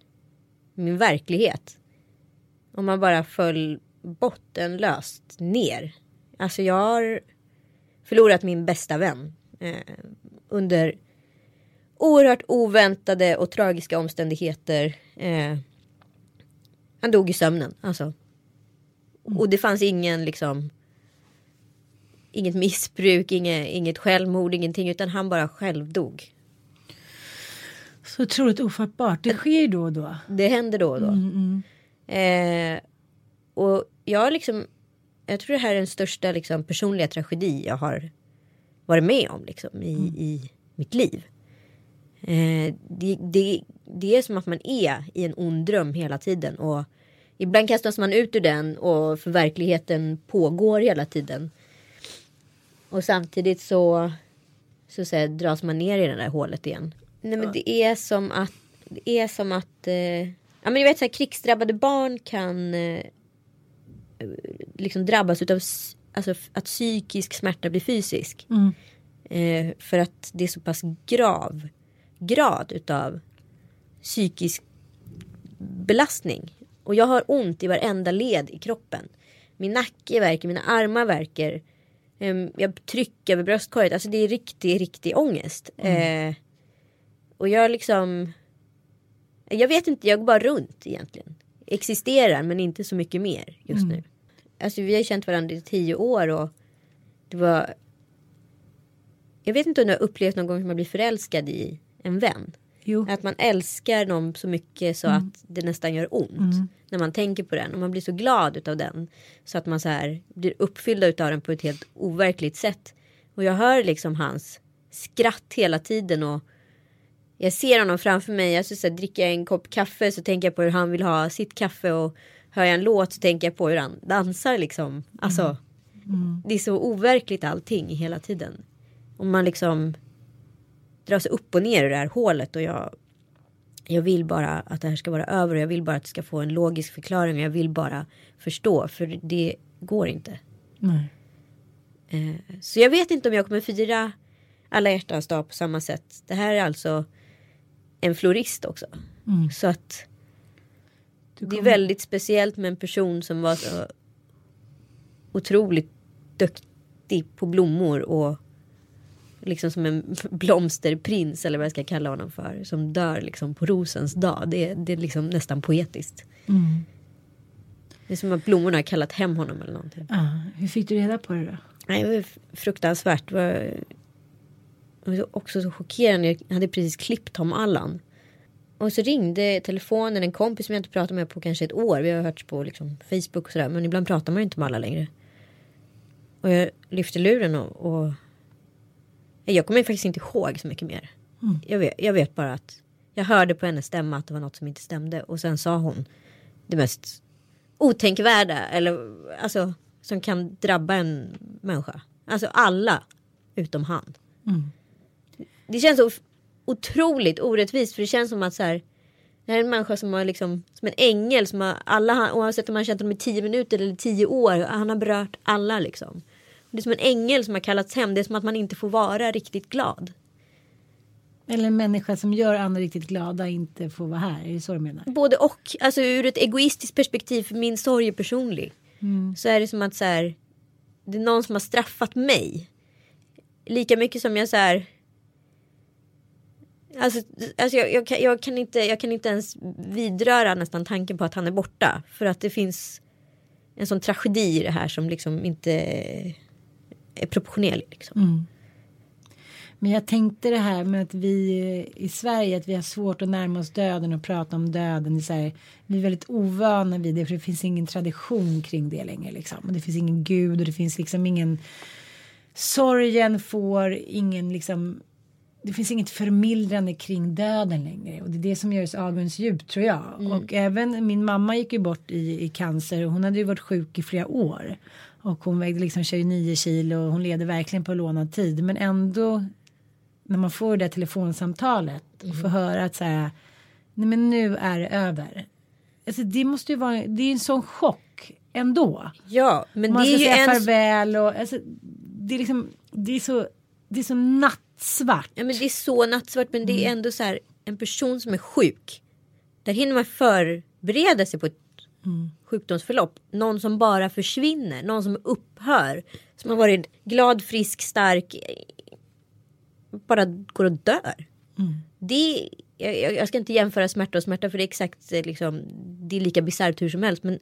min verklighet. Och man bara föll bottenlöst ner. Alltså jag har förlorat min bästa vän. Eh, under oerhört oväntade och tragiska omständigheter. Eh, han dog i sömnen. Alltså. Och det fanns ingen liksom. Inget missbruk, inget, inget självmord, ingenting. Utan han bara själv dog. Så otroligt ofattbart. Det sker ju då och då. Det händer då och då. Mm, mm. Eh, och jag liksom, jag tror det här är den största liksom, personliga tragedi jag har varit med om liksom, i, mm. i mitt liv. Eh, det, det, det är som att man är i en ond dröm hela tiden. Och ibland kastas man ut ur den och för verkligheten pågår hela tiden. Och samtidigt så, så, så här, dras man ner i det där hålet igen. Nej men det är som att, det är som att eh, Ja men du vet så här, krigsdrabbade barn kan eh, liksom drabbas utav alltså, att psykisk smärta blir fysisk. Mm. Eh, för att det är så pass grav grad utav psykisk belastning. Och jag har ont i varenda led i kroppen. Min nacke verkar, mina armar verkar. Eh, jag trycker över bröstkorget. Alltså det är riktig, riktig ångest. Mm. Eh, och jag liksom jag vet inte, jag går bara runt egentligen. Existerar men inte så mycket mer just mm. nu. Alltså vi har känt varandra i tio år och det var. Jag vet inte om du har upplevt någon gång att man blir förälskad i en vän. Jo. Att man älskar någon så mycket så mm. att det nästan gör ont. Mm. När man tänker på den och man blir så glad utav den. Så att man så här blir uppfylld utav den på ett helt overkligt sätt. Och jag hör liksom hans skratt hela tiden och jag ser honom framför mig. Jag så, här, dricker jag en kopp kaffe så tänker jag på hur han vill ha sitt kaffe och hör jag en låt så tänker jag på hur han dansar liksom. Alltså. Mm. Det är så overkligt allting hela tiden. Och man liksom drar sig upp och ner i det här hålet och jag jag vill bara att det här ska vara över och jag vill bara att det ska få en logisk förklaring och jag vill bara förstå för det går inte. Nej. Eh, så jag vet inte om jag kommer fira alla hjärtans dag på samma sätt. Det här är alltså en florist också. Så att det är väldigt speciellt med en person som var så otroligt duktig på blommor och liksom som en blomsterprins eller vad jag ska kalla honom för. Som dör liksom på rosens dag. Det är, det är liksom nästan poetiskt. Det är som att blommorna har kallat hem honom eller någonting. Ja, hur fick du reda på det då? Nej, det var fruktansvärt. Det var, det var också så chockerande. Jag hade precis klippt Tom Allan. Och så ringde telefonen en kompis som jag inte pratat med på kanske ett år. Vi har hörts på liksom Facebook och sådär. Men ibland pratar man ju inte med alla längre. Och jag lyfte luren och, och jag kommer faktiskt inte ihåg så mycket mer. Jag, vet, jag vet bara att jag hörde på hennes stämma att det var något som inte stämde. Och sen sa hon det mest otänkvärda. Eller alltså som kan drabba en människa. Alltså alla utom han. Det känns så otroligt orättvist för det känns som att så här. Det här är en människa som har liksom som en ängel som har alla oavsett om man har känt honom i tio minuter eller tio år. Han har berört alla liksom. Det är som en ängel som har kallats hem. Det är som att man inte får vara riktigt glad. Eller en människa som gör andra riktigt glada inte får vara här. Är det så du menar? Både och. Alltså ur ett egoistiskt perspektiv. För min sorg är personlig. Så är det som att så här. Det är någon som har straffat mig. Lika mycket som jag så här. Alltså, alltså jag, jag, kan, jag, kan inte, jag kan inte ens vidröra nästan tanken på att han är borta. För att det finns en sån tragedi i det här som liksom inte är proportionerlig. Liksom. Men jag tänkte det här med att vi i Sverige att vi har svårt att närma oss döden och prata om döden. Så här, vi är väldigt ovana vid det för det finns ingen tradition kring det längre. Liksom. Det finns ingen gud och det finns liksom ingen sorgen får ingen liksom det finns inget förmildrande kring döden längre och det är det som gör oss avundsdjupt tror jag. Och även min mamma gick ju bort i, i cancer och hon hade ju varit sjuk i flera år. Och hon vägde liksom 29 kilo och hon levde verkligen på lånad tid. Men ändå när man får det telefonsamtalet och får höra att så här, nej men nu är det över. Alltså det måste ju vara, det är en sån chock ändå. Ja, men Man det är ju säga en... farväl och alltså, det är liksom, det är så, det är så nattsvart. Ja, men det är så nattsvart men det är ändå så här en person som är sjuk. Där hinner man förbereda sig på ett sjukdomsförlopp. Någon som bara försvinner, någon som upphör. Som har varit glad, frisk, stark. Bara går och dör. Det, jag, jag- ska inte jämföra smärta och smärta för det är exakt liksom, det är lika bisarrt hur som helst. Men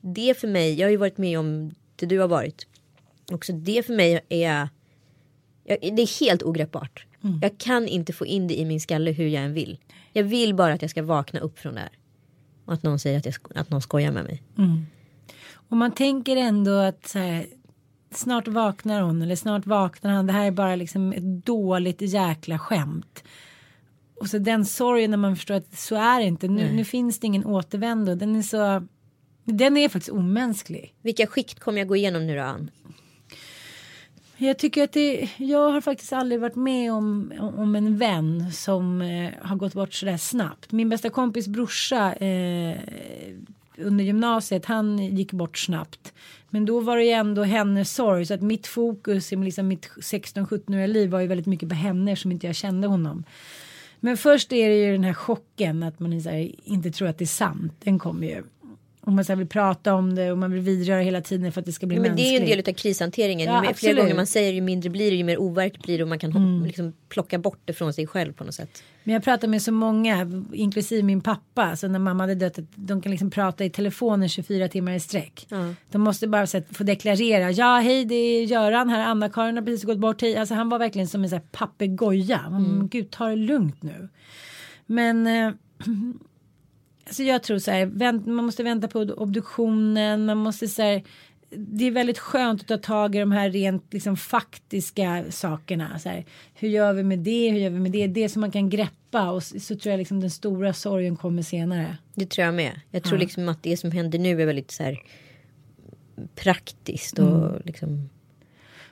det för mig, jag har ju varit med om det du har varit. Också det för mig är jag, det är helt ogreppbart. Jag kan inte få in det i min skalle hur jag än vill. Jag vill bara att jag ska vakna upp från det här. Att någon säger att, jag, att någon skojar med mig. Och man tänker ändå att här, snart vaknar hon eller snart vaknar han. Det här är bara liksom ett dåligt jäkla skämt. Och så den sorgen när man förstår att så är det inte. Nu, nu finns det ingen återvändo. Den är så. Den är faktiskt omänsklig. Vilka skikt kommer jag gå igenom nu då Ann? Jag tycker att det, jag har faktiskt aldrig varit med om, om en vän som eh, har gått bort sådär snabbt. Min bästa kompis brorsa eh, under gymnasiet, han gick bort snabbt. Men då var det ju ändå hennes sorg så att mitt fokus i liksom mitt 16-17-åriga liv var ju väldigt mycket på henne som inte jag kände honom. Men först är det ju den här chocken att man här, inte tror att det är sant. Den kommer ju. Och man så här vill prata om det och man vill vidröra hela tiden för att det ska bli Ja, men det är ju mänskligt. en del av krishanteringen. Ja, ju mer, fler. Mm. gånger man säger ju mindre blir det ju mer overkligt blir det och man kan hop- liksom plocka bort det från sig själv på något sätt. Men jag pratar med så många, inklusive min pappa, så när mamma hade dött, att de kan liksom prata i telefonen 24 timmar i sträck. De måste bara så att få deklarera, ja hej det är Göran här, Anna-Karin har precis gått bort, hej. Alltså han var verkligen som en här papegoja. Mm. Gud, ta det lugnt nu. Men eh, alltså jag tror så här, vänt, man måste vänta på obduktionen, man måste så här, det är väldigt skönt att ta tag i de här rent liksom, faktiska sakerna. Så här, hur gör vi med det? Hur gör vi med det? Det som man kan greppa och så, så tror jag liksom den stora sorgen kommer senare. Det tror jag med. Jag tror liksom att det som händer nu är väldigt så här praktiskt och liksom.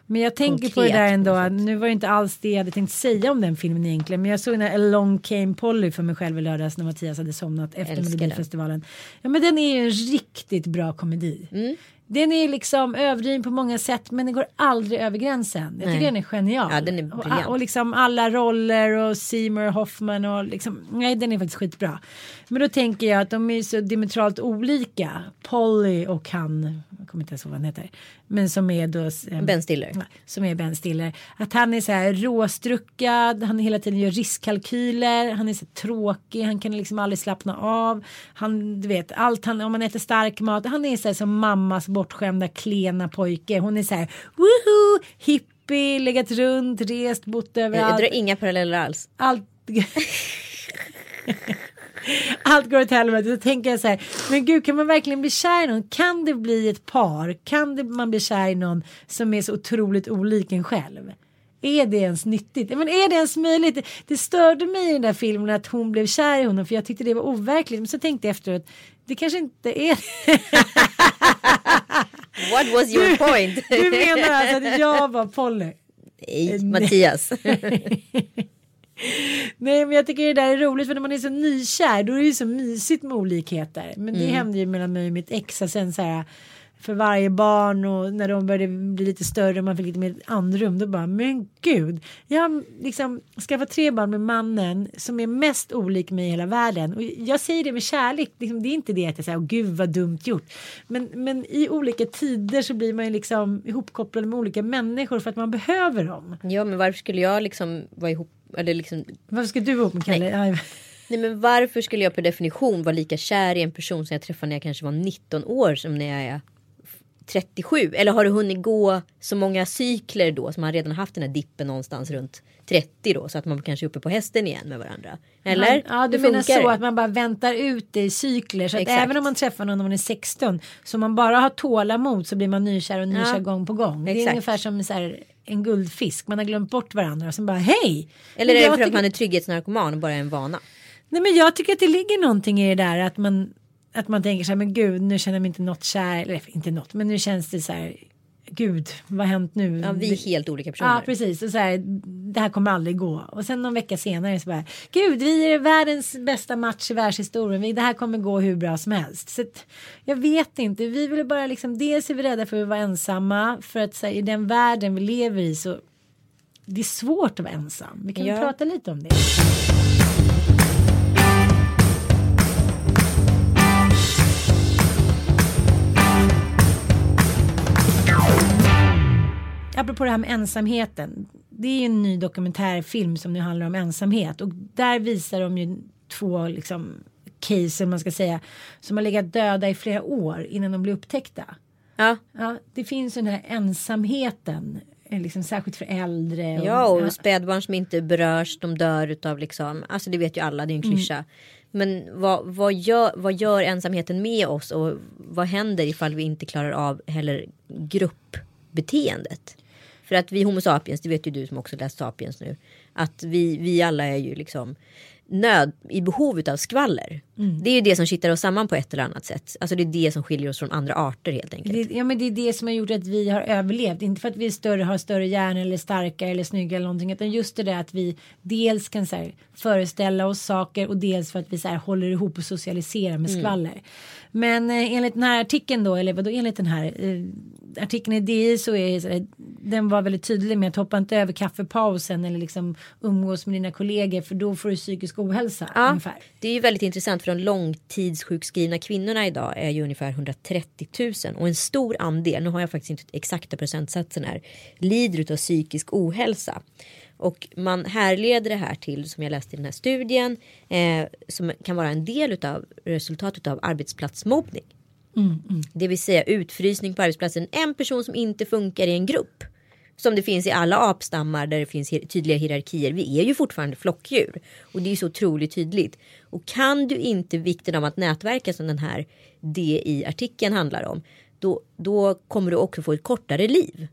Men jag tänker Konkret på det där ändå. sätt. Nu var det inte alls det jag hade tänkt säga om den filmen egentligen. Men jag såg den här Along Came Polly för mig själv i lördags när Mattias hade somnat efter. Melodifestivalen. Ja men den är ju en riktigt bra komedi. Mm. Den är liksom överdriven på många sätt men den går aldrig över gränsen. Jag tycker Nej. den är genial. Ja, den är briljant. Och, och liksom alla roller och Seymour Hoffman och liksom, nej den är faktiskt skitbra. Men då tänker jag att de är så diametralt olika. Polly och han, jag kommer inte ens ihåg vad han heter. Men som är då eh, Ben Stiller. Som är Ben Stiller. Att han är så här råstruckad, han hela tiden gör riskkalkyler, han är så tråkig, han kan liksom aldrig slappna av. Han, du vet, allt han, om man äter stark mat, han är så här som mammas bortskämda klena pojke. Hon är så här, woho, hippie, legat runt, rest, bott Jag, jag överallt. drar inga paralleller alls. Allt... Allt går åt helvete. Så tänker jag så här, men gud kan man verkligen bli kär i någon? Kan det bli ett par? Kan det, man bli kär i någon som är så otroligt olik en själv? Är det ens nyttigt? Men är det ens möjligt? Det, störde mig i den där filmen att hon blev kär i honom för jag tyckte det var overkligt. Men så tänkte jag efteråt, det kanske inte är What was your point? Du menar alltså att jag var Polly? Nej, Mattias. Nej men jag tycker det där är roligt för när man är så nykär då är det ju så mysigt med olikheter. Men det hände ju mellan mig och mitt ex och sen så här för varje barn och när de började bli lite större och man fick lite mer andrum då bara men gud jag har liksom skaffat tre barn med mannen som är mest olik mig i hela världen och jag säger det med kärlek liksom, det är inte det att jag säger åh gud vad dumt gjort men, men i olika tider så blir man ju liksom ihopkopplad med olika människor för att man behöver dem. ja men varför skulle jag liksom vara ihop eller liksom Varför ska du vara ihop med Kalle? Nej. Nej men varför skulle jag per definition vara lika kär i en person som jag träffade när jag kanske var 19 år som när jag är 37? Eller har det hunnit gå så många cykler då som man redan haft den här dippen någonstans runt 30 då så att man kanske är uppe på hästen igen med varandra? Eller? Ja, du menar funkar så att man bara väntar ut det i cykler. Så att Exakt. även om man träffar någon när man är 16 så om man bara har tålamod så blir man nykär och nykär Ja. gång på gång. Det är Exakt. ungefär som så här, en guldfisk. Man har glömt bort varandra och sen bara hej. Eller är det för att man är trygghetsnarkoman och bara är en vana? Nej men jag tycker att det ligger någonting i det där att man att man tänker så här men gud nu känner jag mig inte något kär eller inte något men nu känns det så här gud vad har hänt nu? Ja, vi är helt olika personer. Ja precis och så här, det här kommer aldrig gå och sen någon vecka senare så bara gud vi är världens bästa match i världshistorien det här kommer gå hur bra som helst så att, jag vet inte vi vill bara liksom dels är vi rädda för att vara ensamma för att här, i den världen vi lever i så det är svårt att vara ensam vi kan Ja. prata lite om det. Apropå det här med ensamheten. Det är ju en ny dokumentärfilm som nu handlar om ensamhet och där visar de ju två liksom case, man ska säga, som har legat döda i flera år innan de blir upptäckta. Ja. Ja, det finns ju den här ensamheten, eh, liksom särskilt för äldre. Och, Ja och spädbarn som inte berörs de dör utav liksom. Alltså det vet ju alla det är en Mm. klyscha. Men vad, vad, gör, vad gör ensamheten med oss och vad händer ifall vi inte klarar av heller gruppbeteendet? För att vi homo sapiens, det vet ju du som också läst sapiens nu. Att vi, vi alla är ju liksom nöd i behov av skvaller. Mm. Det är ju det som kittar oss samman på ett eller annat sätt. Alltså det är det som skiljer oss från andra arter helt enkelt. Det, ja men det är det som har gjort att vi har överlevt. Inte för att vi är större, har större hjärna eller starkare eller snygga eller någonting. Utan just det där att vi dels kan så här, föreställa oss saker och dels för att vi så här, håller ihop och socialiserar med skvaller. Men eh, enligt den här artikeln då, eller vadå enligt den här eh, artikeln i DI så är den var väldigt tydlig med att hoppa inte över kaffepausen eller liksom umgås med dina kollegor för då får du psykisk ohälsa. Ja, Ungefär. det är ju väldigt intressant för de långtidssjukskrivna kvinnorna idag är ju ungefär 130 000 och en stor andel, nu har jag faktiskt inte exakta procentsatsen här, lider av psykisk ohälsa. Och man härleder det här till, som jag läste i den här studien, eh, som kan vara en del av resultatet av arbetsplatsmobbning. Det vill säga utfrysning på arbetsplatsen. En person som inte funkar i en grupp. Som det finns i alla apstammar där det finns tydliga hierarkier. Vi är ju fortfarande flockdjur. Och det är så otroligt tydligt. Och kan du inte vikten av att nätverka som den här DI-artikeln handlar om. Då, då kommer du också få ett kortare liv.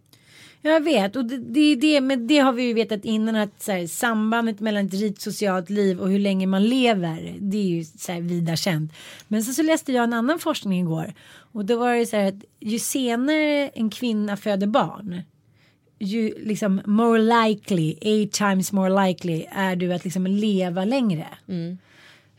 Jag vet och det, det det, men det har vi ju vetat innan att så här, sambandet mellan ett rikt socialt liv och hur länge man lever. Det är ju så här vida känt. Men så, så läste jag en annan forskning igår och då var det så här att ju senare en kvinna föder barn ju liksom more likely, eight times more likely är du att liksom leva längre.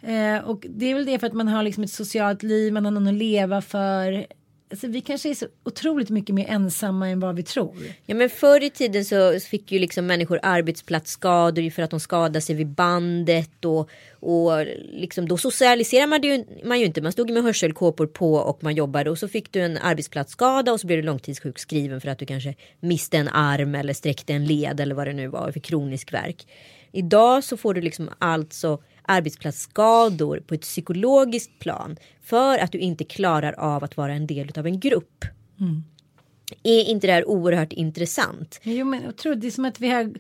Eh, och det är väl det för att man har liksom ett socialt liv, man har någon att leva för. Alltså, vi kanske är så otroligt mycket mer ensamma än vad vi tror. Ja men förr i tiden så fick ju liksom människor arbetsplatsskador för att de skadade sig vid bandet och, och liksom då socialiserade man ju, man ju inte. Man stod ju med hörselkåpor på och man jobbade och så fick du en arbetsplatsskada och så blev du långtidssjukskriven för att du kanske miste en arm eller sträckte en led eller vad det nu var för kronisk verk. Idag så får du liksom alltså arbetsplatsskador på ett psykologiskt plan för att du inte klarar av att vara en del av en grupp. Mm. Är inte det här oerhört intressant? Jo men jag tror det är som att vi har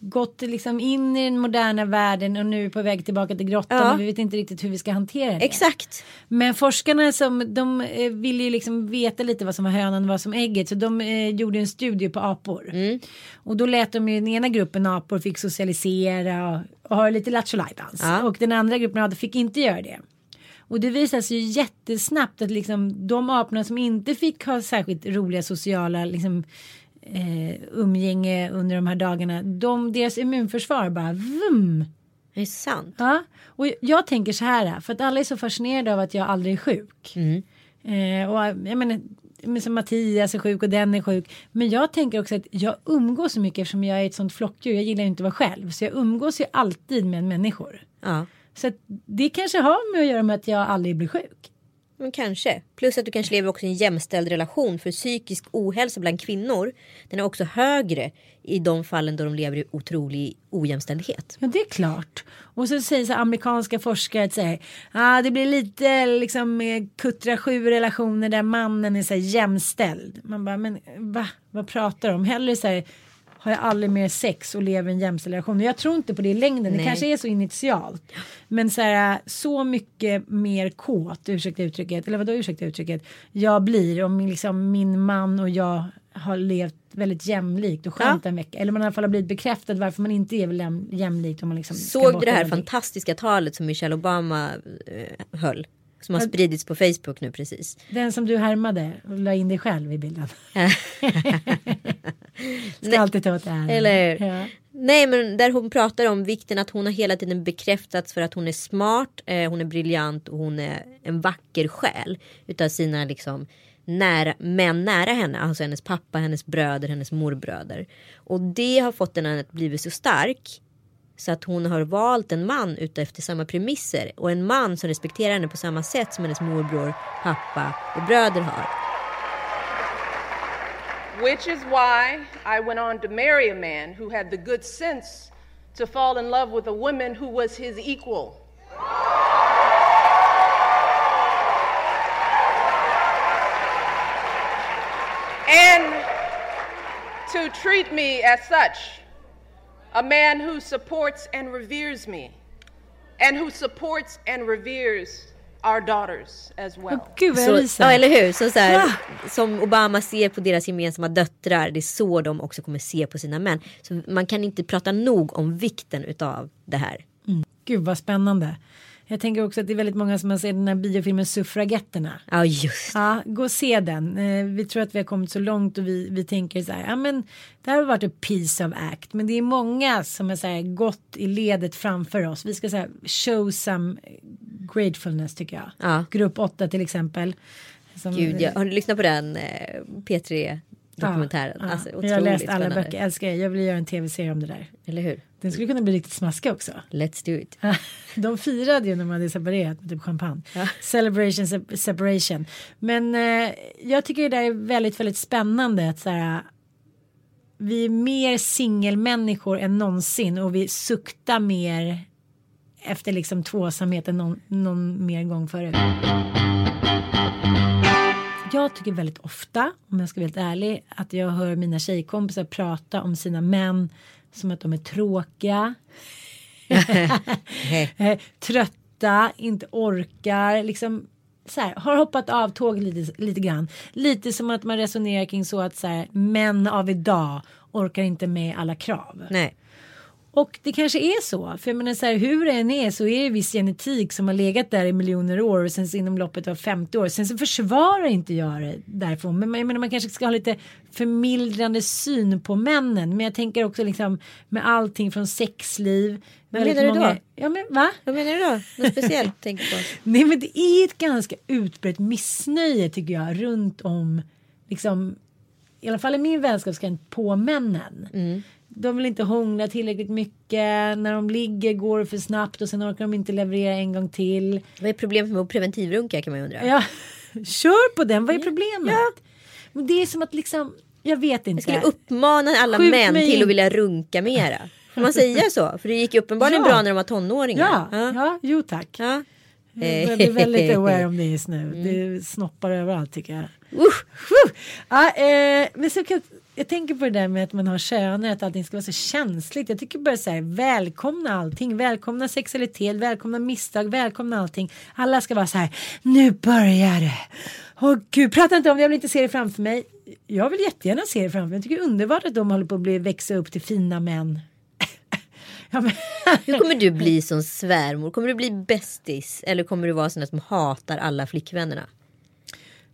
gått liksom in i den moderna världen och nu är på väg tillbaka till grottan Ja. och vi vet inte riktigt hur vi ska hantera det. Exakt. Men forskarna som de eh, ville ju liksom veta lite vad som var hönan och vad som ägget så de eh, gjorde en studie på apor. Mm. Och då lät de ju den ena gruppen apor fick socialisera och, och ha lite lattjo. Ja. Och den andra gruppen fick inte göra det. Och det visade sig ju jättesnabbt att liksom de aporna som inte fick ha särskilt roliga sociala liksom, eh, umgänge under de här dagarna. De, deras immunförsvar bara vum. Det är sant. Ja, och jag tänker så här för att alla är så fascinerade av att jag aldrig är sjuk. Eh, och jag menar, men som Mattias är sjuk och den är sjuk. Men jag tänker också att jag umgås så mycket eftersom jag är ett sånt flockdjur. Jag gillar ju inte att vara själv. Så jag umgås ju alltid med människor. Ja. Så det kanske har med att göra med att jag aldrig blir sjuk. Men kanske. Plus att du kanske lever också i en jämställd relation. För psykisk ohälsa bland kvinnor. Den är också högre i de fallen då de lever i otrolig ojämställdhet. Ja det är klart. Och så säger så amerikanska forskare att säga, ah, det blir lite liksom kuttra sju relationer där mannen är så här jämställd. Man bara men va? Vad pratar de om? Hellre så här har jag aldrig mer sex och lever i en jämställd relation. Och jag tror inte på det i längden. Det Nej. kanske är så initialt. Men så här så mycket mer kåt, ursäkta uttrycket, eller vadå ursäkta uttrycket, jag blir om min, liksom, min man och jag har levt väldigt jämlikt och skönt en vecka. Eller man i alla fall har blivit bekräftad varför man inte är jäm, jämlikt om man liksom Såg du det här fantastiska talet som Michelle Obama eh, höll? Som har spridits på Facebook nu precis. Den som du härmade och la in dig själv i bilden. Ska alltid ta åt äran. Eller hur? Ja. Nej men där hon pratar om vikten att hon har hela tiden bekräftats för att hon är smart, eh, hon är briljant och hon är en vacker själ. Utav sina liksom nära, män nära henne. Alltså hennes pappa, hennes bröder, hennes morbröder. Och det har fått henne att bli så stark. Så att hon har valt en man utefter samma premisser. Och en man som respekterar henne på samma sätt som hennes morbror, pappa och bröder har. Which is why I went on to marry a man who had the good sense to fall in love with a woman who was his equal. And to treat me as such a man who supports and reveres me, and who supports and reveres our daughters as well. Gud vad jag Så, ja eller hur. Så, så här, Ah. Som Obama ser på deras gemensamma döttrar. Det är så de också kommer se på sina män. Så man kan inte prata nog om vikten utav det här. Gud vad spännande. Jag tänker också att det är väldigt många som har sett den här biofilmen Suffragetterna. Ja just Ja, gå och se den. Eh, vi tror att vi har kommit så långt och vi, vi tänker så här, ja men det här har varit ett piece of act. Men det är många som har så här, gått i ledet framför oss. Vi ska så här, show some gratefulness tycker jag. Ja. Grupp 8 till exempel. Som, Gud, jag, har du lyssnat på den eh, P3 dokumentären? Ja, alltså, jag har läst alla spännande. böcker, älskar det. Jag vill göra en tv-serie om det där. Eller hur? Den skulle kunna bli riktigt smaskig också. Let's do it. De firade ju när man hade separerat med typ champagne. Celebration se- separation. Men eh, jag tycker det där är väldigt, väldigt spännande. Att så här, vi är mer singelmänniskor än någonsin och vi suktar mer efter liksom tvåsamhet än någon, någon mer gång förut. Jag tycker väldigt ofta, om jag ska vara helt ärlig, att jag hör mina tjejkompisar prata om sina män som att de är tråkiga. Eh, trötta, inte orkar, liksom så här, har hoppat av tåg lite, lite grann. Lite som att man resonerar kring så att så här, män av idag orkar inte med alla krav. Nej. Och det kanske är så. För jag menar så här, hur det än är så är det viss genetik som har legat där i miljoner år och sen så inom loppet av 50 år. Sen så försvarar inte jag det därifrån. Men jag menar man kanske ska ha lite förmildrande syn på männen. Men jag tänker också liksom med allting från sexliv. Vad menar du då? Ja men va? Vad menar du då? Något speciellt tänker på? Nej men det är ett ganska utbrett missnöje tycker jag runt om liksom i alla fall i min vänskapskrets på männen. Mm. De vill inte hångla tillräckligt mycket. När de ligger går det för snabbt och sen orkar de inte leverera en gång till. Vad är problemet med att preventivrunka kan man ju undra. Ja, kör på den. Vad är problemet? Men det är som att liksom, jag vet inte. Jag skulle uppmana alla Skjut män mig till att vilja runka mera. Får man säga så? För det gick ju uppenbarligen Ja. bra när de var tonåringar. Ja, ja. jo tack. Ja. Jag börjar bli väldigt aware om det just nu. Det snoppar överallt tycker jag. Usch. Whew. Ja, eh, men så kan, jag tänker på det där med att man har köner, att allting ska vara så känsligt. Jag tycker bara så här, välkomna allting, välkomna sexualitet, välkomna misstag, välkomna allting. Alla ska vara så här, nu börjar det. Åh gud, prata inte om det, jag vill inte se det framför mig. Jag vill jättegärna se det framför mig. Jag tycker det är underbart att de håller på att bli, växa upp till fina män. ja, men, Hur kommer du bli som svärmor? Kommer du bli bästis? Eller kommer du vara sån som hatar alla flickvännerna?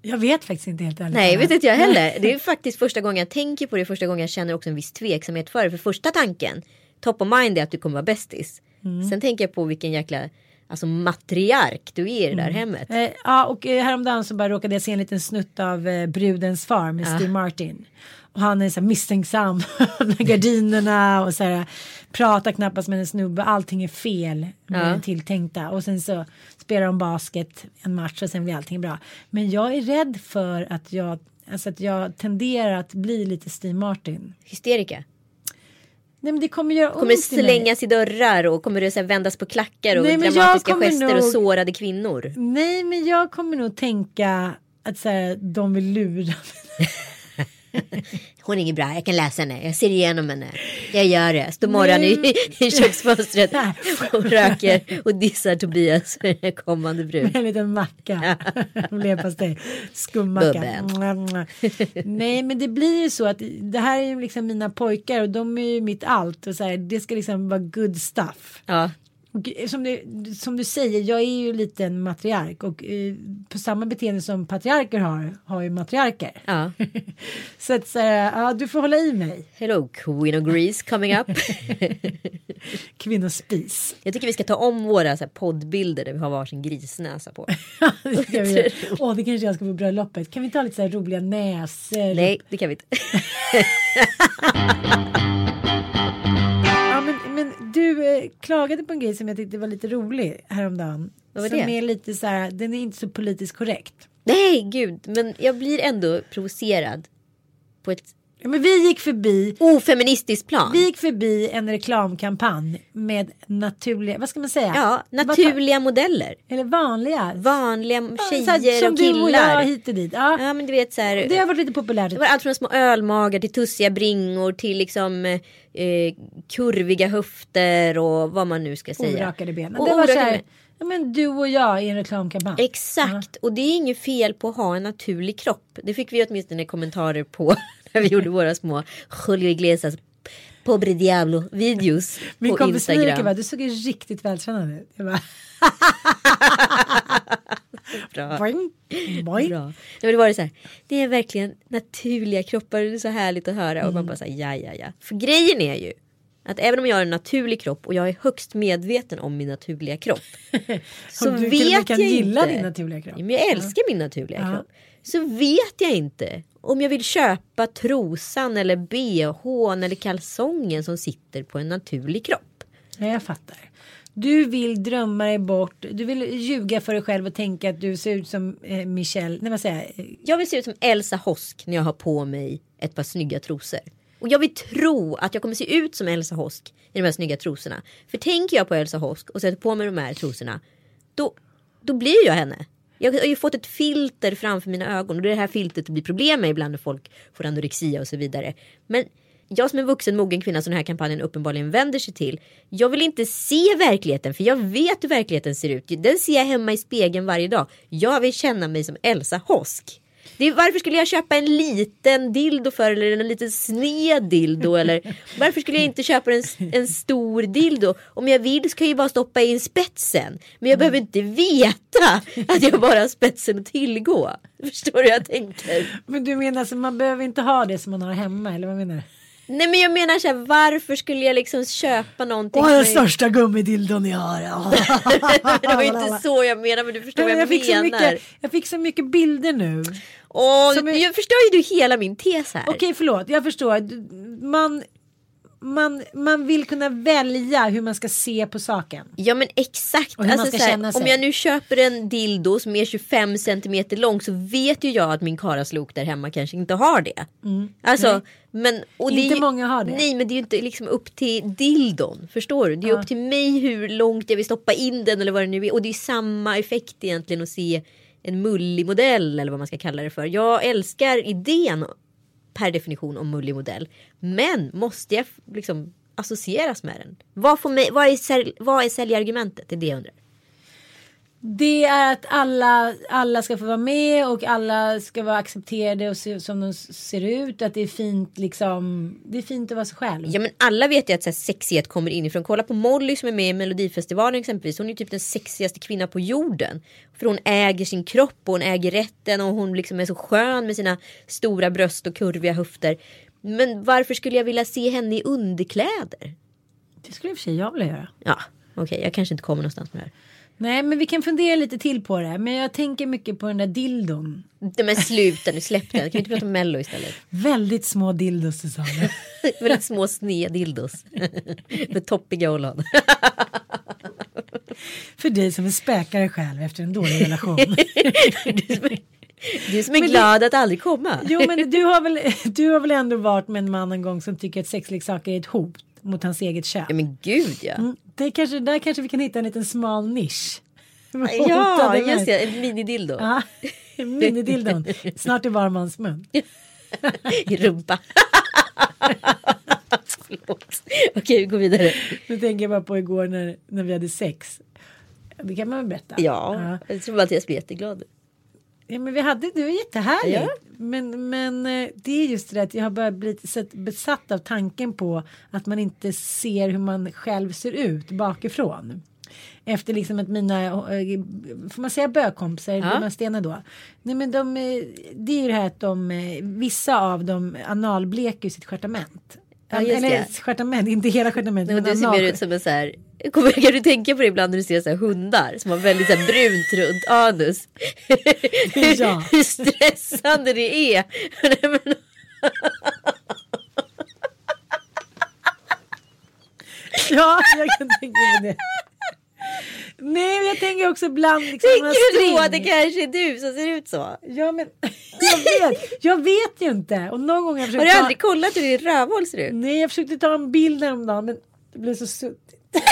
Jag vet faktiskt inte helt ärligt. Nej, vet inte jag heller. Det är faktiskt första gången jag tänker på det. Första gången jag känner också en viss tveksamhet för det. För första tanken, top of mind är att du kommer vara bästis. Sen tänker jag på vilken jäkla alltså, matriark du är i det där hemmet. Eh, ja, och eh, häromdagen så bara råkade jag se en liten snutt av eh, Brudens far med Steve Martin. Och han är så här misstänksam med gardinerna och så här pratar knappast med en snubbe. Allting är fel med Ja. tilltänkta. Och sen så spelar de basket en match och sen blir allting bra. Men jag är rädd för att jag, alltså att jag tenderar att bli lite Steve Martin. Hysterika. Nej men det kommer göra Kommer ont i slängas i dörrar och kommer det så vändas på klackar och Nej, dramatiska gester och nog- sårade kvinnor. Nej men jag kommer nog tänka att så här, de vill lura mig. Hon är inget bra, jag kan läsa henne, jag ser igenom henne. Jag gör det, står morgon i, i köksfönstret och röker och dissar Tobias kommande brud. En liten macka. Leverpastej. Skummacka. Nej men det blir ju så att det här är ju liksom mina pojkar och de är ju mitt allt. Och så här, det ska liksom vara good stuff. Ja, Och som, det, som du säger, jag är ju lite en matriark och eh, på samma beteende som patriarker har, har ju matriarker. ja. så att så ja, du får hålla i mig. Hello Queen of Greece coming up. Kvinnospis. Jag tycker vi ska ta om våra så här, poddbilder där vi har varsin grisnäsa på. det. Åh, det kanske jag ska på bröllopet. Kan vi ta lite så här roliga näsor? Nej, det kan vi inte. Du eh, klagade på en grej som jag tyckte var lite rolig häromdagen. Vad var som det? är lite så här, den är inte så politiskt korrekt. Nej, gud, men jag blir ändå provocerad på ett Ja, men vi gick förbi ofeministiskt plan. vi gick förbi en reklamkampanj med naturliga, vad ska man säga? Ja, Vad naturliga modeller. ta- Eller vanliga. Vanliga Ja, så här, tjejer som och du och jag killar. hit och dit. Ja, Ja, men du vet så här. det har varit lite populärt. Det var allt från små ölmagar till tussiga bringor till liksom eh, kurviga höfter och vad man nu ska säga. Orakade ben. Och det var så här, ja, men du och jag i en reklamkampanj. Exakt, och det är inget fel på att ha en naturlig kropp. Det fick vi åtminstone kommentarer på när vi gjorde våra små Julio Iglesias Pobre Diablo videos Min på kompis Instagram. bara, du såg ju riktigt vältränad ut. Jag bara, Bra. boing, boing. Bra. Nej, men det var det så här, det är verkligen naturliga kroppar, det är så härligt att höra. Och man bara säger ja, ja, ja. För grejen är ju att även om jag har en naturlig kropp och jag är högst medveten om min naturliga kropp. så du till och med vet kan jag gilla inte. din naturliga kropp. Ja, men jag älskar min naturliga Ja. kropp. Så vet jag inte om jag vill köpa trosan eller bhn eller kalsongen som sitter på en naturlig kropp. Nej, jag fattar. Du vill drömma dig bort. Du vill ljuga för dig själv och tänka att du ser ut som eh, Michelle. Nej, vad säger jag? Jag vill se ut som Elsa Hosk när jag har på mig ett par snygga trosor. Och jag vill tro att jag kommer se ut som Elsa Hosk i de här snygga trosorna. För tänker jag på Elsa Hosk och sätter på mig de här trosorna. Då, då blir jag henne. Jag har ju fått ett filter framför mina ögon. Och det är det här filtret det blir problem med ibland när folk får anorexia och så vidare. Men jag som en vuxen mogen kvinna som den här kampanjen uppenbarligen vänder sig till. Jag vill inte se verkligheten för jag vet hur verkligheten ser ut. Den ser jag hemma i spegeln varje dag. Jag vill känna mig som Elsa Hosk. Det är, varför skulle jag köpa en liten dildo för eller en liten sned dildo eller varför skulle jag inte köpa en, en stor dildo? Om jag vill så kan jag ju bara stoppa in spetsen. Men jag behöver inte veta att jag bara har spetsen att tillgå. Förstår du hur jag tänker? Men du menar alltså man behöver inte ha det som man har hemma eller vad menar du? Nej men jag menar så här, varför skulle jag liksom köpa någonting? Åh den största gummidildon jag har. Det var inte så jag menar men du förstår vad jag, jag, fick så menar. mycket, jag fick så mycket bilder nu. Åh, som är- Jag förstår ju du hela min tes här. Okej förlåt, jag förstår. Man, man, man vill kunna välja hur man ska se på saken. Ja men exakt. Alltså, här, om jag nu köper en dildo som är 25 centimeter lång så vet ju jag att min karaslok där hemma kanske inte har det. Alltså, men, och Mm. Inte ju- många har det. Nej men det är ju inte liksom upp till dildon. Förstår du? Det är upp till mig hur långt jag vill stoppa in den eller vad det nu är. Och det är samma effekt egentligen att se en mullig modell eller vad man ska kalla det för. Jag älskar idén per definition om mullig modell. Men måste jag liksom associeras med den? Vad, får mig, vad, är, sälj, vad är säljargumentet? Det är det jag undrar. Det är att alla, alla ska få vara med och alla ska vara accepterade och se, som de ser ut. Att det är fint liksom. Det är fint att vara sig själv. Ja men alla vet ju att så här, sexighet kommer inifrån. Kolla på Molly som är med i Melodifestivalen exempelvis. Hon är ju typ den sexigaste kvinnan på jorden. För hon äger sin kropp och hon äger rätten och hon liksom är så skön med sina stora bröst och kurviga höfter. Men varför skulle jag vilja se henne i underkläder? Det skulle i och för sig jag vilja göra. Ja, okej, jag kanske inte kommer någonstans med det här. Nej men vi kan fundera lite till på det. Men jag tänker mycket på den där dildon. Nej, Men sluta nu, släpp den. Kan vi inte prata om mello istället? Väldigt små dildos Susanne. Väldigt små sneda dildos. Med toppiga ollon. För dig som är späkare själv efter en dålig relation. Du som är Men glad att aldrig komma. Jo men du har, väl, du har väl ändå varit med en man en gång som tycker att sexleksaker är ett hot mot hans eget kön. Ja men gud ja. Mm, det kanske, där kanske vi kan hitta en liten smal nisch. Ja, just det. En minidildo. Ja, minidildon. Snart i var mans mun. I rumpa. Förlåt. Okej, vi går vidare. Nu tänker jag bara på igår när, när vi hade sex. Det kan man väl berätta? Ja, jag tror Mattias blir jätteglad. Ja, men vi hade, det var jättehärligt. Ja. Men, men eh, det är just det att jag har börjat bli besatt av tanken på att man inte ser hur man själv ser ut bakifrån. Efter liksom att mina, eh, får man säga bögkompisar, Ja. man stenar då? Nej men de, eh, det är ju det här att de, vissa av dem analbleker sitt stjärtament. Ja, Eller stjärtament, inte hela stjärtamentet. Och men du ser mer ut som en så här. Kommer, kan du tänka på det ibland när du ser så hundar som har väldigt så brunt runt anus? Ja. Hur stressande det är. Ja, jag kan tänka mig det. Nej, men jag tänker också ibland. Liksom, Tänker du då att det kanske är du som ser ut så? Ja, men jag vet, jag vet ju inte. Och någon gång har jag Har du ta... aldrig kollat hur din rövhål ser ut? Nej, jag försökte ta en bild häromdagen, men det blev så suddigt.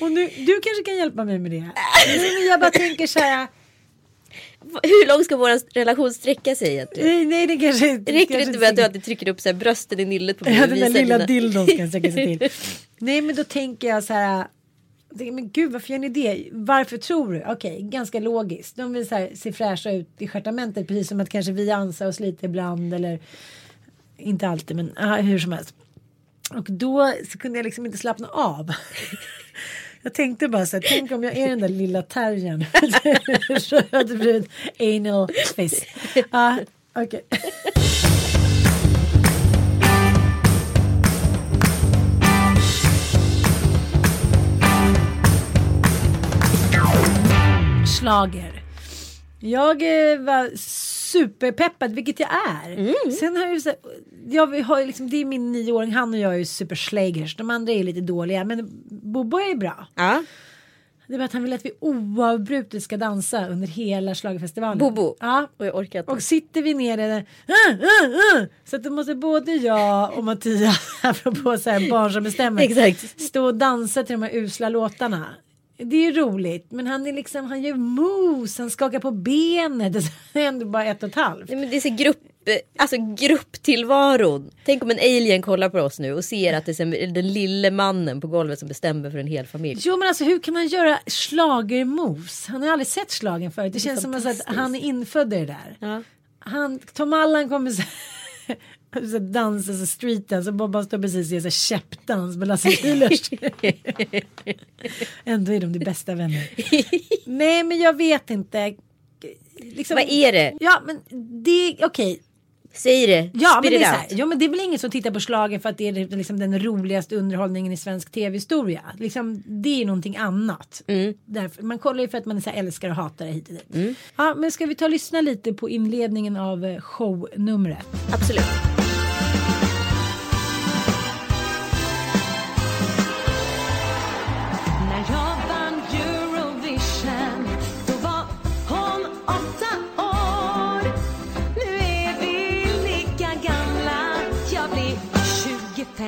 Och nu, du kanske kan hjälpa mig med det. Nej, men jag bara tänker så här. Hur långt ska vår relation sträcka sig egentligen? Nej, nej det kanske Räcker det inte med att du alltid trycker upp så här brösten i nyllet på mig? Ja, den där lilla dina- dildon ska sträcka sig till. Nej, men då tänker jag så här. Men gud, varför gör ni det? Varför tror du? Okej, ganska logiskt. De vill så här, se fräscha ut i stjärtamentet, precis som att kanske vi ansar oss lite ibland eller inte alltid, men aha, hur som helst. Och då så kunde jag liksom inte slappna av. Jag tänkte bara så här, tänk om jag är den där lilla terriern. Rödbrun anal face. Ah, ja, okej. Schlager. Jag eh, var superpeppad, vilket jag är. Sen har jag ju så, jag har liksom, det är min nioåring, han och jag är ju superschlagers. De andra är lite dåliga, men Bobo är bra. Ja. Det var att han vill att vi oavbrutet ska dansa under hela schlagerfestivalen. Bobo. Ja. Och jag orkar inte. Och sitter vi nere uh, uh, uh, så att då måste både jag och Mattias, apropå så här barn som bestämmer, Exakt. stå och dansa till de här usla låtarna. Det är ju roligt. Men han är liksom, han gör moves, han skakar på benet. Det är ändå bara ett och ett halvt. Nej, men det är så grupp, alltså grupptillvaron. Tänk om en alien kollar på oss nu och ser att det är den lille mannen på golvet som bestämmer för en hel familj. Jo men alltså hur kan han göra schlagermoves? Han har aldrig sett slagen förut. Det, känns som att han är infödd i det där. Ja. Han, Tom Allan kommer så så dansa så streetdance och Bobban står precis och gör käppdans med Lasse Kühlers. Ändå är de de bästa vänner. Nej men jag vet inte. Liksom, Vad är det? Ja men det, okej. Okay. Säg det. Ja men, det är så här, ja men det är väl ingen som tittar på slagen för att det är liksom den roligaste underhållningen i svensk tv-historia. Liksom, det är någonting annat. Mm. Därför, man kollar ju för att man är så här, älskar och hatar det hit och dit. Ja men ska vi ta och lyssna lite på inledningen av eh, shownumret. Absolut.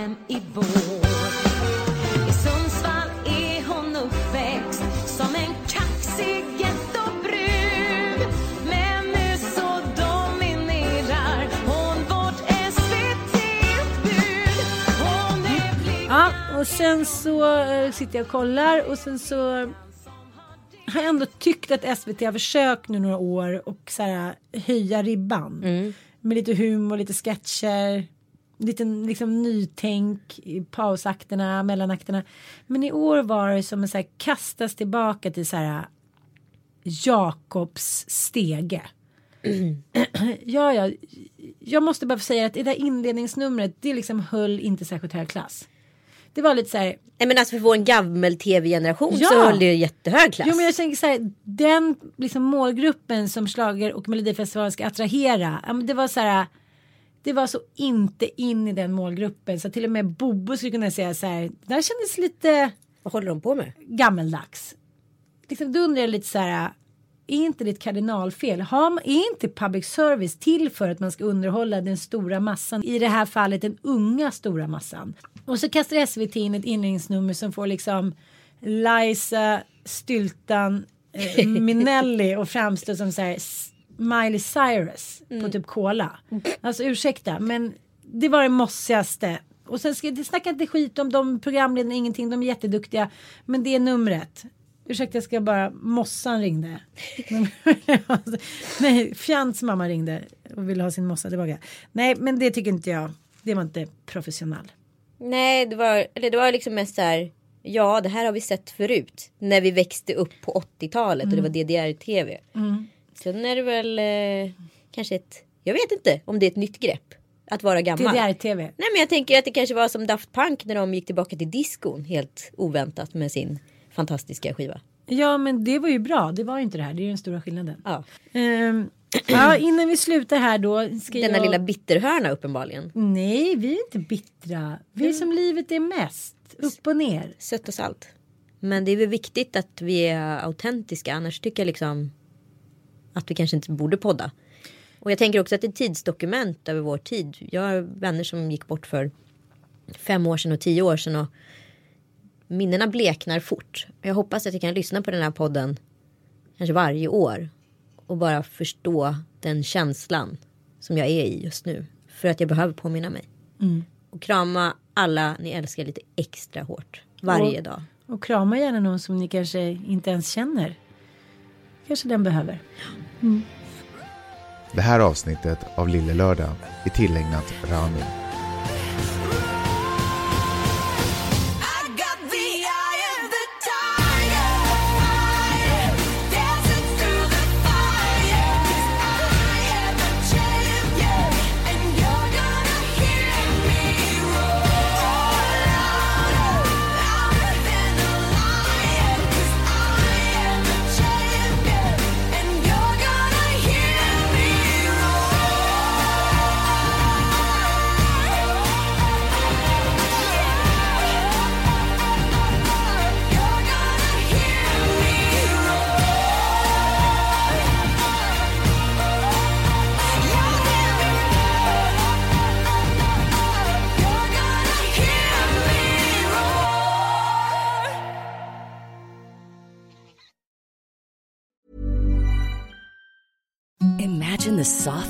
25 i vår. I Sundsvall är hon uppväxt som en kaxig gettobrud. Men nu så dominerar hon vårt SVT-utbud Hon är blind. Ja, och sen så eh, sitter jag och kollar och sen så har jag ändå tyckt att SVT har försökt nu några år och så här, höja ribban. Med lite humor, lite sketcher, lite liksom nytänk i pausakterna, mellanakterna. Men i år var det som att så här, kastas tillbaka till så här Jakobs stege. ja, ja, jag måste bara säga att det där inledningsnumret, det liksom höll inte särskilt hög klass. Det var lite så här, Nej men alltså för vår gammel tv-generation Ja. så höll det jättehög klass. Jo men jag tänker så här, den liksom målgruppen som slager och melodifestivalen ska attrahera. Ja, men det var så här. Det var så inte in i den målgruppen så till och med Bobo skulle kunna säga så här. Det där kändes lite Vad håller de på med? gammeldags. Liksom, då undrar jag lite så här. Är inte det ett kardinalfel? Har, man- är inte public service till för att man ska underhålla den stora massan? I det här fallet den unga stora massan. Och så kastar SVT in ett inledningsnummer som får liksom Liza, Styltan, eh, Minelli och framstå som så här Miley Cyrus på typ cola. Alltså ursäkta men det var det mossigaste. Och sen ska det snacka inte skit om de programledarna ingenting. De är jätteduktiga. Men det är numret. Ursäkta jag ska bara mossan ringde. Nej Fjants mamma ringde och ville ha sin mossa tillbaka. Nej men det tycker inte jag. Det var inte professionell. Nej det var, eller det var liksom mest så här. Ja det här har vi sett förut. När vi växte upp på 80-talet och det var DDR-tv. Sen är det väl eh, kanske ett. Jag vet inte om det är ett nytt grepp. Att vara gammal. DDR-TV. Nej men jag tänker att det kanske var som Daft Punk när de gick tillbaka till diskon helt oväntat med sin fantastiska skiva. Ja men det var ju bra. Det var ju inte det här. Det är ju den stora skillnaden. Ja. Ehm, ja innan vi slutar här då. Ska Denna jag... lilla bitterhörna uppenbarligen. Nej vi är inte bittra. Vi är som livet är mest. Upp och ner. Sött och salt. Men det är väl viktigt att vi är autentiska annars tycker jag liksom att vi kanske inte borde podda. Och jag tänker också att det är ett tidsdokument över vår tid. Jag har vänner som gick bort för fem år sedan och tio år sedan och minnena bleknar fort. Jag hoppas att jag kan lyssna på den här podden kanske varje år och bara förstå den känslan som jag är i just nu. För att jag behöver påminna mig. Och krama alla ni älskar lite extra hårt varje Och- dag. Och krama gärna någon som ni kanske inte ens känner. Kanske den behöver. Mm. Det här avsnittet av Lille Lördag är tillägnat Rami.